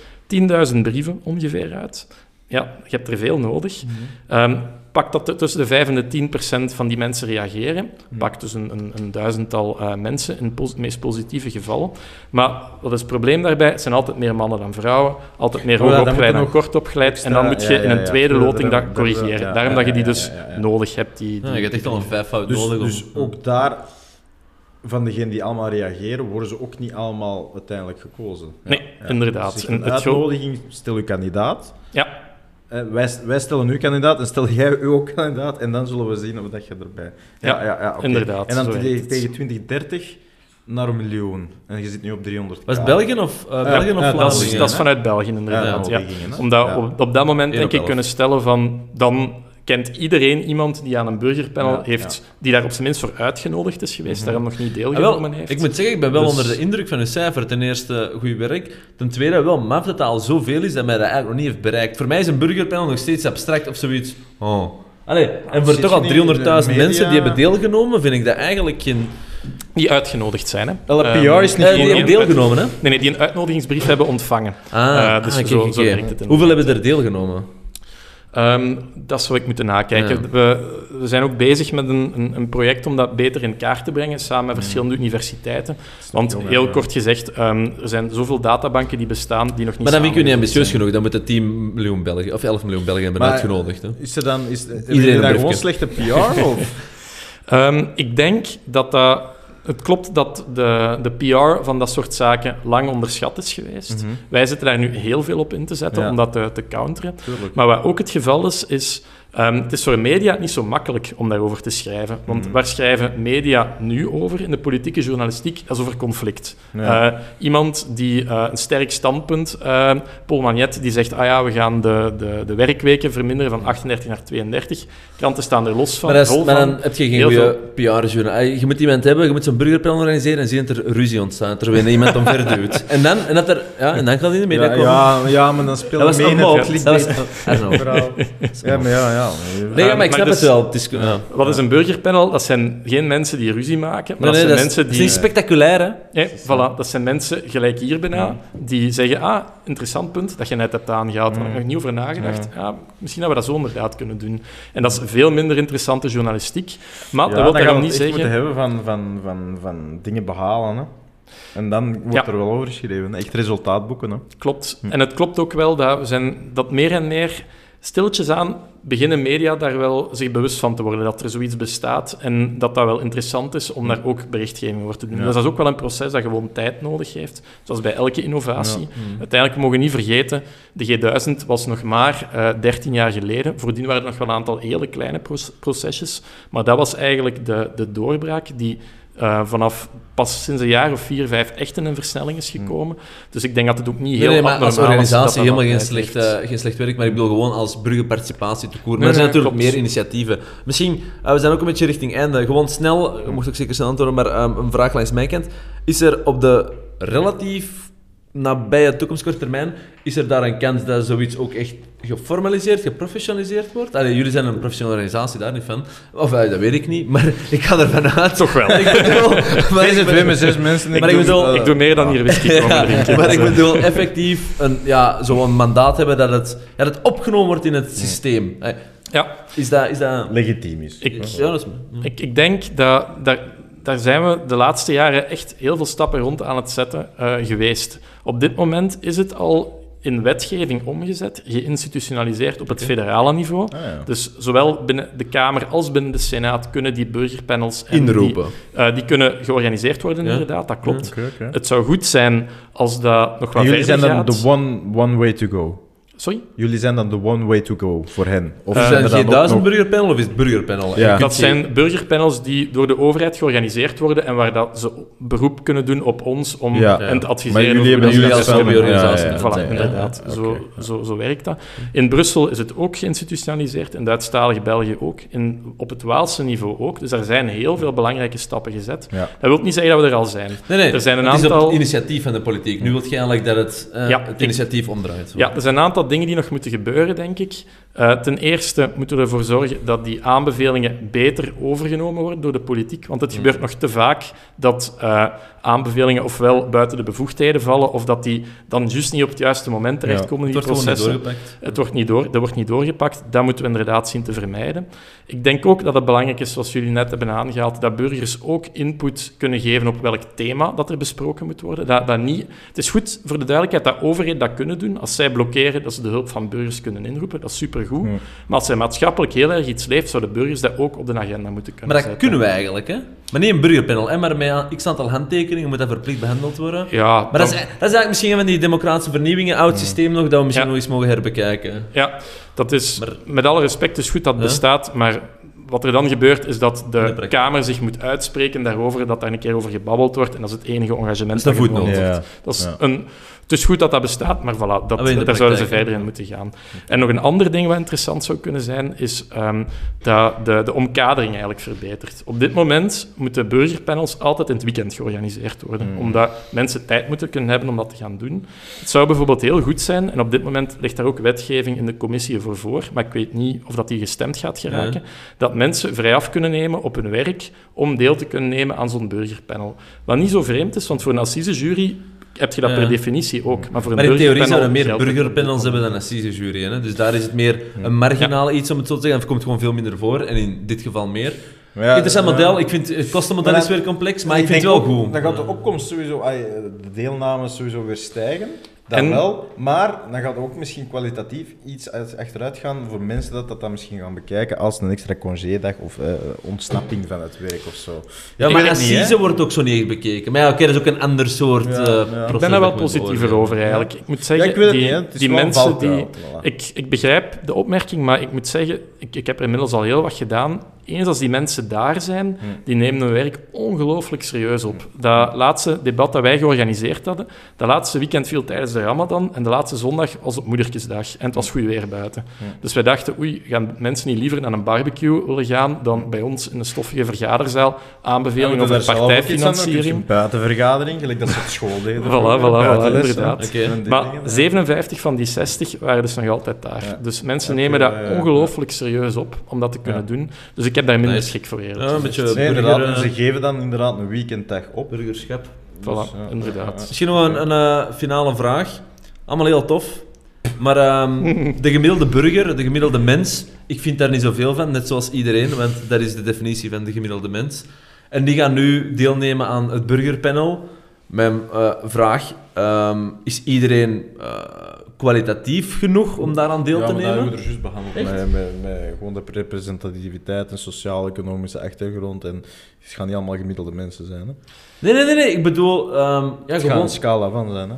10.000 brieven ongeveer uit. Ja, je hebt er veel nodig. Ehm, pak dat tussen de 5 en de 10 procent van die mensen reageren. Pak dus een, een, een duizendtal eh, mensen in pos- meest positieve gevallen. Maar wat is het probleem daarbij? Het zijn altijd meer mannen dan vrouwen, altijd meer Oh ja, dan hoogopgeleid moet dan nog kort opgeleid. extra- en dan moet je ja, in ja, een ja, tweede loting dat corrigeren. ja, Daarom ja, dat je die ja, dus ja, ja, ja. nodig hebt. Die, die, ja, je hebt echt al een vijfvoud Dus, nodig om... dus ook daar... van degenen die allemaal reageren, worden ze ook niet allemaal uiteindelijk gekozen. Nee, inderdaad. Dus En een het uitnodiging, stel uw kandidaat. Ja, wij, wij stellen u kandidaat en stel jij u ook kandidaat en dan zullen we zien of dat je erbij... Ja, oké. inderdaad, En dan tegen, tegen 2030 naar een miljoen. En je zit nu op 300. Was het België of, uh, België of ja, dat is, Vlaanderen? dat is vanuit België inderdaad. Ja, Ja? Omdat Ja. op, op dat moment denk ik kunnen stellen van dan kent iedereen iemand die aan een burgerpanel Ja, heeft, die daar op zijn minst voor uitgenodigd is geweest, daar nog niet Ah, deelgenomen wel, heeft. ik moet zeggen, ik ben wel Dus- onder de indruk van uw cijfer. Ten eerste, goed werk. Ten tweede, wel maf dat het al zoveel is dat mij dat eigenlijk nog niet heeft bereikt. Voor mij is een burgerpanel nog steeds abstract of zoiets. Oh. Allee, en voor toch al niet 300.000 in de mensen die hebben deelgenomen, vind ik dat eigenlijk geen... Die uitgenodigd zijn. Hè. Wel, Ehm, PR is niet Eh, die gewoon- hebben deelgenomen, hè? Nee, nee, die een uitnodigingsbrief hebben ontvangen. Ah, Eh, dus ah, zo- kijk, zo kijk. werkt het Hoeveel hebben er deelgenomen? Ehm, dat zou ik moeten nakijken. Ja. We, we zijn ook bezig met een, een, een project om dat beter in kaart te brengen, samen met verschillende universiteiten. Want heel ja. kort gezegd, ehm, er zijn zoveel databanken die bestaan die nog niet Maar dan vind ik u niet ambitieus zijn. genoeg. Dan moeten 10 miljoen België, of 11 miljoen België hebben Maar- uitgenodigd. Hè? Is er dan, is, Iedereen Iedereen een dan gewoon slechte PR? Of? Ehm, ik denk dat dat... Het klopt dat de, de PR van dat soort zaken lang onderschat is geweest. Wij zitten daar nu heel veel op in te zetten Ja. om dat te, te counteren. Tuurlijk. Maar wat ook het geval is, is... ehm, het is voor media niet zo makkelijk om daarover te schrijven. Want waar schrijven media nu over in de politieke journalistiek? Dat is over conflict. Ja. Eh, iemand die eh, een sterk standpunt, eh, Paul Magnet, die zegt, ah ja, we gaan de, de, de werkweken verminderen van 38 naar 32. Kranten staan er los van, Maar, is- maar dan heb je geen goede PR-journal. Je moet iemand hebben, je moet zo'n burgerpanel organiseren en zien dat er ruzie ontstaat terwijl iemand omver duwt. En dan, en dat er, ja, en dan kan hij in de media Ja, komen. ja, ja, maar dan speel dat mee in Dat was, verhaal. Ja, maar ja, ja. Nee, ja, maar ik snap dus- het wel. Het is, ja. Wat is een burgerpanel? Dat zijn geen mensen die ruzie maken, maar Nee, nee, dat zijn dat mensen is die... niet spectaculair, hè? Ja, voilà, dat zijn mensen, gelijk hier bijna, die zeggen, ah, interessant punt dat je net hebt aangehaald, daar heb ik nog niet over nagedacht. Ja. misschien dat we dat zo inderdaad kunnen doen. En dat is veel minder interessante journalistiek. Maar dat wil daarom we niet zeggen... moeten hebben van, van, van, van dingen behalen. Hè. En dan wordt Ja. er wel over geschreven. Echt resultaat boeken. Hè. Klopt. En het klopt ook wel dat, we zijn, dat meer en meer stilletjes aan beginnen media daar wel zich bewust van te worden dat er zoiets bestaat en dat dat wel interessant is om daar ook berichtgeving over te doen. Ja. Dus dat is ook wel een proces dat gewoon tijd nodig heeft, zoals bij elke innovatie. Uiteindelijk mogen we niet vergeten, de G1000 was nog maar eh 13 jaar geleden. Voordien waren er nog wel een aantal hele kleine proce- procesjes, maar dat was eigenlijk de, de doorbraak die eh, vanaf pas sinds een jaar of vier, vijf echt in een versnelling is gekomen. Dus ik denk dat het ook niet heel nee, maar als organisatie helemaal geen slecht, eh, geen slecht werk, maar ik bedoel gewoon als burgerparticipatie te koer. Maar er zijn natuurlijk klopt. meer initiatieven. Misschien, eh, we zijn ook een beetje richting einde. Gewoon snel, je mocht ook zeker snel antwoorden, maar ehm, een vraag langs mijn kant. Is er op de relatief nabije toekomst, korte termijn, is er daar een kans dat zoiets ook echt geformaliseerd, geprofessionaliseerd wordt? Allee, jullie zijn een professionele organisatie, daar niet van. Of eh, dat weet ik niet, maar ik ga ervan uit. Toch wel. Ik bedoel, maar ik Deze twee met zes mensen. Maar ik bedoel- Ik doe meer dan hier whisky komen Ja, drinken. maar ik bedoel effectief een, ja, zo'n mandaat hebben dat het, ja, dat het opgenomen wordt in het systeem. Ja, Is dat... Is dat legitiem is. ik, ja, dat is... ik, ik denk dat daar, daar zijn we de laatste jaren echt heel veel stappen rond aan het zetten eh, geweest. Op dit moment is het al in wetgeving omgezet, geïnstitutionaliseerd op het federale niveau. Ah, ja. Dus zowel binnen de Kamer als binnen de Senaat kunnen die burgerpanels en Inroepen. Die, eh, die kunnen georganiseerd worden, Ja. inderdaad, dat klopt. Het zou goed zijn als dat nog wat En jullie zijn dan de one, one way to go. Sorry? Jullie zijn dan de one way to go voor hen. Of Is Eh, er ook G1000 nog- burgerpanel of is het burgerpanel? Ja. Dat zijn burgerpanels die door de overheid georganiseerd worden en waar dat ze beroep kunnen doen op ons om Ja. hen te adviseren. Maar over jullie hebben jullie als. Ja, ja, Voilà, inderdaad. Zo, zo, zo werkt dat. In Brussel is het ook geïnstitutionaliseerd, in Duitsstalige België ook, in, op het Waalse niveau ook. Dus er zijn heel veel belangrijke stappen gezet. Ja. Dat wil niet zeggen dat we er al zijn. Nee, nee. Er zijn een het is op aantal- het initiatief van de politiek. Nu wil je eigenlijk dat het, eh, Ja, het ik- initiatief omdraait. Ja, er zijn een aantal dingen die nog moeten gebeuren, denk ik. Eh, ten eerste moeten we ervoor zorgen dat die aanbevelingen beter overgenomen worden door de politiek. Want het gebeurt nog te vaak dat eh, aanbevelingen ofwel buiten de bevoegdheden vallen, of dat die dan juist niet op het juiste moment terechtkomen in Het die wordt niet doorgepakt. Het wordt niet, door, dat wordt niet doorgepakt. Dat moeten we inderdaad zien te vermijden. Ik denk ook dat het belangrijk is, zoals jullie net hebben aangehaald, dat burgers ook input kunnen geven op welk thema dat er besproken moet worden. Dat, dat niet, het is goed voor de duidelijkheid dat overheden dat kunnen doen. Als zij blokkeren, dat ze de hulp van burgers kunnen inroepen. Dat is supergoed. supergoed. Ja. Maar als zij maatschappelijk heel erg iets leeft, zouden burgers dat ook op de agenda moeten kunnen Maar dat zetten. kunnen we eigenlijk, hè? Maar niet een burgerpanel, hè? maar met een x-aantal handtekeningen moet dat verplicht behandeld worden. Ja, Maar dat is, dat is eigenlijk misschien een van die democratische vernieuwingen, oud systeem nog, dat we misschien Ja. nog eens mogen herbekijken. Ja, dat is Maar- met alle respect is goed dat het Ja. bestaat, maar wat er dan gebeurt is dat de. Kamer zich moet uitspreken daarover, dat daar een keer over gebabbeld wordt en dat is het enige engagement Dat genomen voetnoot. wordt. Ja. Dat is Ja. een, het is goed dat dat bestaat, maar voilà, dat, Ah, daar zouden ze verder in moeten gaan. En nog een ander ding wat interessant zou kunnen zijn, is ehm, dat de, de omkadering eigenlijk verbetert. Op dit moment moeten burgerpanels altijd in het weekend georganiseerd worden, Hmm. omdat mensen tijd moeten kunnen hebben om dat te gaan doen. Het zou bijvoorbeeld heel goed zijn, en op dit moment ligt daar ook wetgeving in de commissie voor voor, maar ik weet niet of dat die gestemd gaat geraken, dat mensen vrijaf kunnen nemen op hun werk om deel te kunnen nemen aan zo'n burgerpanel. Wat niet zo vreemd is, want voor een assisejury heb je dat Ja. per definitie ook. Maar voor een Maar in theorie zouden meer burgerpanels hebben dan een assisejury. Hè? Dus daar is het meer een marginaal iets, om het zo te zeggen. Of komt gewoon veel minder voor, en in dit geval meer. Maar ja, Interessant ja. model. Ik vind het kostenmodel is weer complex, maar ik vind het wel goed. Dan gaat de opkomst sowieso, ai, de deelname sowieso weer stijgen. Dat En- wel, maar dan gaat ook misschien kwalitatief iets uit- achteruit gaan voor mensen dat dat dan misschien gaan bekijken als een extra congédag of eh, ontsnapping van het werk of zo. Ja, Ik maar assise wordt ook zo niet bekeken. Maar ja, oké, dat is ook een ander soort Ja, eh, ja. proces. Ik ben daar wel positiever over eigenlijk. Ik moet Ja, zeggen, ik weet het die, niet. Het mensen valkuil, die... voilà. Ik, ik begrijp de opmerking, maar ik moet zeggen, ik, ik heb er inmiddels al heel wat gedaan. Eens als die mensen daar zijn, die nemen hun werk ongelooflijk serieus op. Dat laatste debat dat wij georganiseerd hadden, dat laatste weekend viel tijdens de Ramadan en de laatste zondag was op Moedertjesdag. En het was goed weer buiten. Dus wij dachten, oei, gaan mensen niet liever naar een barbecue willen gaan dan bij ons in een stoffige vergaderzaal aanbeveling over je partijfinanciering? Een buitenvergadering, gelijk dat ze op school deden. Voilà, voilà, voilà, inderdaad. Maar dingen, ja. 57 van die 60 waren dus nog altijd daar. Ja. Dus mensen nemen dat ongelooflijk serieus op om dat te kunnen Ja. doen. Dus ik heb daar minder Nice. schrik voor eerlijk Ja, een gezegd. beetje Nee, burger, inderdaad. En ze geven dan inderdaad een weekenddag op. burgerschap. Voilà, Dus, ja, inderdaad. ja, Misschien nog een, een eh, finale vraag. Allemaal heel tof. Maar ehm, de gemiddelde burger, de gemiddelde mens, ik vind daar niet zoveel van, net zoals iedereen, want dat is de definitie van de gemiddelde mens. En die gaan nu deelnemen aan het burgerpanel. Mijn eh, vraag, ehm, is iedereen eh, kwalitatief genoeg om daaraan deel ja, te nemen? hebben we er juist behandeld. Met, met, met gewoon de representativiteit en sociaal-economische achtergrond. En het gaan niet allemaal gemiddelde mensen zijn. Hè. Nee, nee, nee, nee, ik bedoel, ehm, ja, Het gewoon... een scala van zijn. Hè.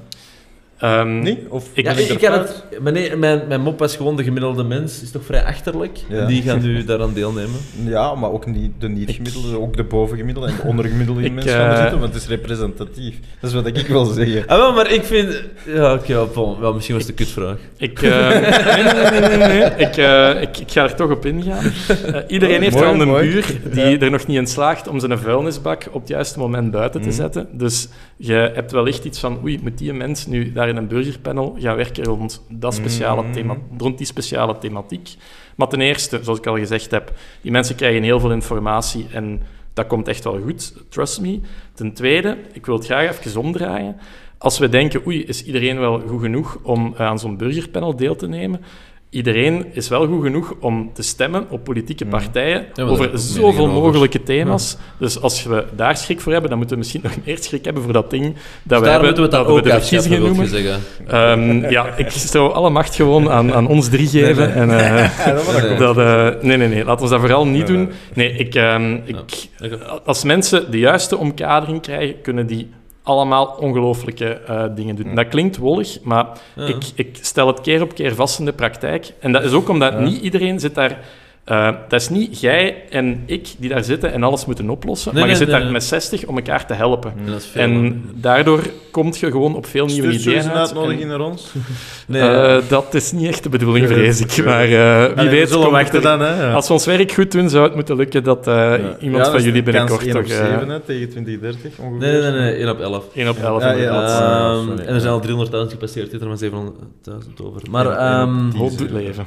Ehm, Niet? Of Ik- Ja, ben ik, ik het, maar nee, mijn, mijn mop was gewoon de gemiddelde mens, is toch vrij achterlijk? Ja. Die gaan nu daaraan deelnemen. Ja, maar ook niet de niet-gemiddelde, ook de bovengemiddelde en de ondergemiddelde mensen gaan er eh, zitten, want het is representatief. Dat is wat ik wil zeggen. Ah, wel, maar ik vind... Ja, oké, bon, wel, misschien was het een kutvraag. Ik, eh, nee, nee, nee, nee, nee, nee. Ik, eh, ik, ik ga er toch op ingaan. Iedereen heeft Mooi, wel een mooi. buur die er nog niet in slaagt om zijn vuilnisbak op het juiste moment buiten te Mhm. zetten. Dus je hebt wellicht iets van, oei, moet die mens nu daar in een burgerpanel gaan werken rond, dat speciale Mhm. thema, rond die speciale thematiek? Maar ten eerste, zoals ik al gezegd heb, die mensen krijgen heel veel informatie en dat komt echt wel goed, trust me. Ten tweede, ik wil het graag even omdraaien. Als we denken, oei, is iedereen wel goed genoeg om aan zo'n burgerpanel deel te nemen? Iedereen is wel goed genoeg om te stemmen op politieke partijen heb over zoveel over. mogelijke thema's. Dus als we daar schrik voor hebben, dan moeten we misschien nog meer schrik hebben voor dat ding dat Dus we daar hebben, moeten we dat we de verkiezingen noemen. Ehm, ja, ik zou alle macht gewoon aan, aan ons drie geven. En, eh, Nee, nee. dat, eh, nee, nee, nee. Laten we dat vooral niet doen. Nee, ik, ehm, ik, als mensen de juiste omkadering krijgen, kunnen die allemaal ongelooflijke eh, dingen doen. Dat klinkt wollig, maar Ja. ik, ik stel het keer op keer vast in de praktijk. En dat is ook omdat niet iedereen zit daar... eh, dat is niet jij en ik die daar zitten en alles moeten oplossen, Nee, maar je zit nee, daar nee. met 60 om elkaar te helpen. Ja, dat is veel, En daardoor kom je gewoon op veel nieuwe ideeën uit. uitnodiging naar ons. Nee, eh, dat is niet echt de bedoeling, vrees ik. Maar eh, wie Allee, weet, we wachten het dan. Hè, ja. als we ons werk goed doen, zou het moeten lukken dat eh, iemand Ja, van jullie binnenkort 1 op toch... eh, 7 hè, tegen 2030 ongeveer. nee, nee, nee, 1 op 11. 1 op 11 Ja, ja, inderdaad. dat- Ah, Ehm, en er zijn al 300.000 gepasseerd, er maar 700.000 over. Maar, ehm, doet leven.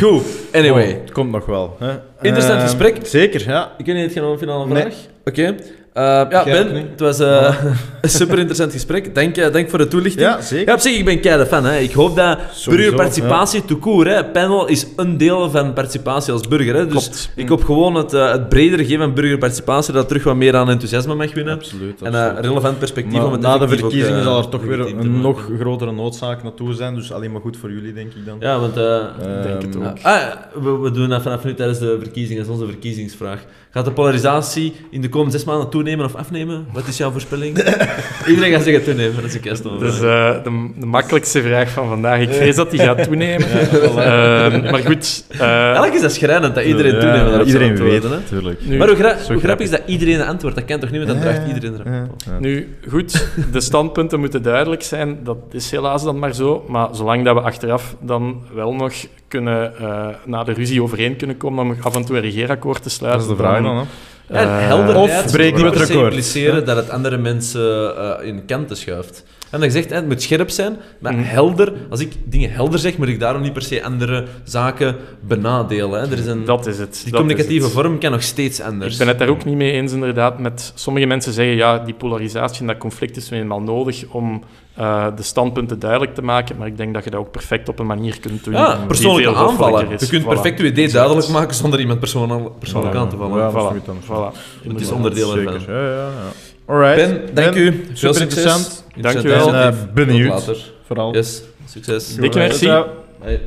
goed, anyway. Komt nog wel. Hè. Interessant Ehm, gesprek. Zeker, ja. Ik weet niet, het gaat om een finale Nee. vraag? Oké. Eh, ja, Ben, het was eh, een super interessant gesprek. Dank, eh, dank voor de toelichting. Ja, zeker. Ja, op zich, ik ben keihard fan. Hè. Ik hoop dat Sowieso, burgerparticipatie tout court, hè. panel is een deel van participatie als burger. Hè. Dus Klopt. ik hoop gewoon het, eh, het bredere gegeven van burgerparticipatie, dat terug wat meer aan enthousiasme mag winnen. Absoluut. En een relevant perspectief Maar om het na de verkiezingen zal er toch weer een nog grotere noodzaak naartoe zijn. Dus alleen maar goed voor jullie, denk ik dan. Ja, want... eh, denk het Ehm, ook. Ah, we, we doen dat vanaf nu tijdens de verkiezingen. Dat is onze verkiezingsvraag. Gaat de polarisatie in de komende zes maanden toenemen of afnemen? Wat is jouw voorspelling? Iedereen gaat zeggen toenemen. Dat is een kerst. Dus eh, de, de makkelijkste vraag van vandaag. Ik vrees dat die gaat toenemen. Ehm, maar goed, eh, Eigenlijk is dat schrijnend dat iedereen ja, toenemen. daarop Iedereen weet het, hè. natuurlijk. nu, Maar hoe, gra- Zo hoe grappig is dat iedereen een antwoord? Dat kan toch niet, want dan draagt iedereen erop. Ja. nu, goed, de standpunten moeten duidelijk zijn. Dat is helaas dan maar zo. Maar zolang dat we achteraf dan wel nog kunnen, eh, na de ruzie overeen kunnen komen om af en toe een regeerakkoord te Dat sluiten. is de vraag dan, hè. Ja, eh, helderheid of breken we het record. impliceren dat het andere mensen eh, in kanten schuift. En dat je zegt, hè, het moet scherp zijn, maar Mhm. helder. Als ik dingen helder zeg, moet ik daarom niet per se andere zaken benadelen. Hè. Er is een, Dat is het. die dat communicatieve het. vorm kan nog steeds anders. Ik ben het daar ook niet mee eens, inderdaad. Met sommige mensen zeggen, ja, die polarisatie en dat conflict is nu eenmaal nodig om eh, de standpunten duidelijk te maken. Maar ik denk dat je dat ook perfect op een manier kunt doen. Ja, die persoonlijke aanvallen. is. Je kunt Voilà. perfect je idee duidelijk maken zonder iemand persoonlijk, persoonlijk aan te vallen. Ja, dat is Voilà. Het is onderdeel Zeker. ervan. Ja, ja, ja. Alright. Ben, dank u. Veel Super succes. interessant. Dankjewel. En, Initiatief. benieuwd. Tot later. Vooral. Yes, succes. Dikke merci. Hey.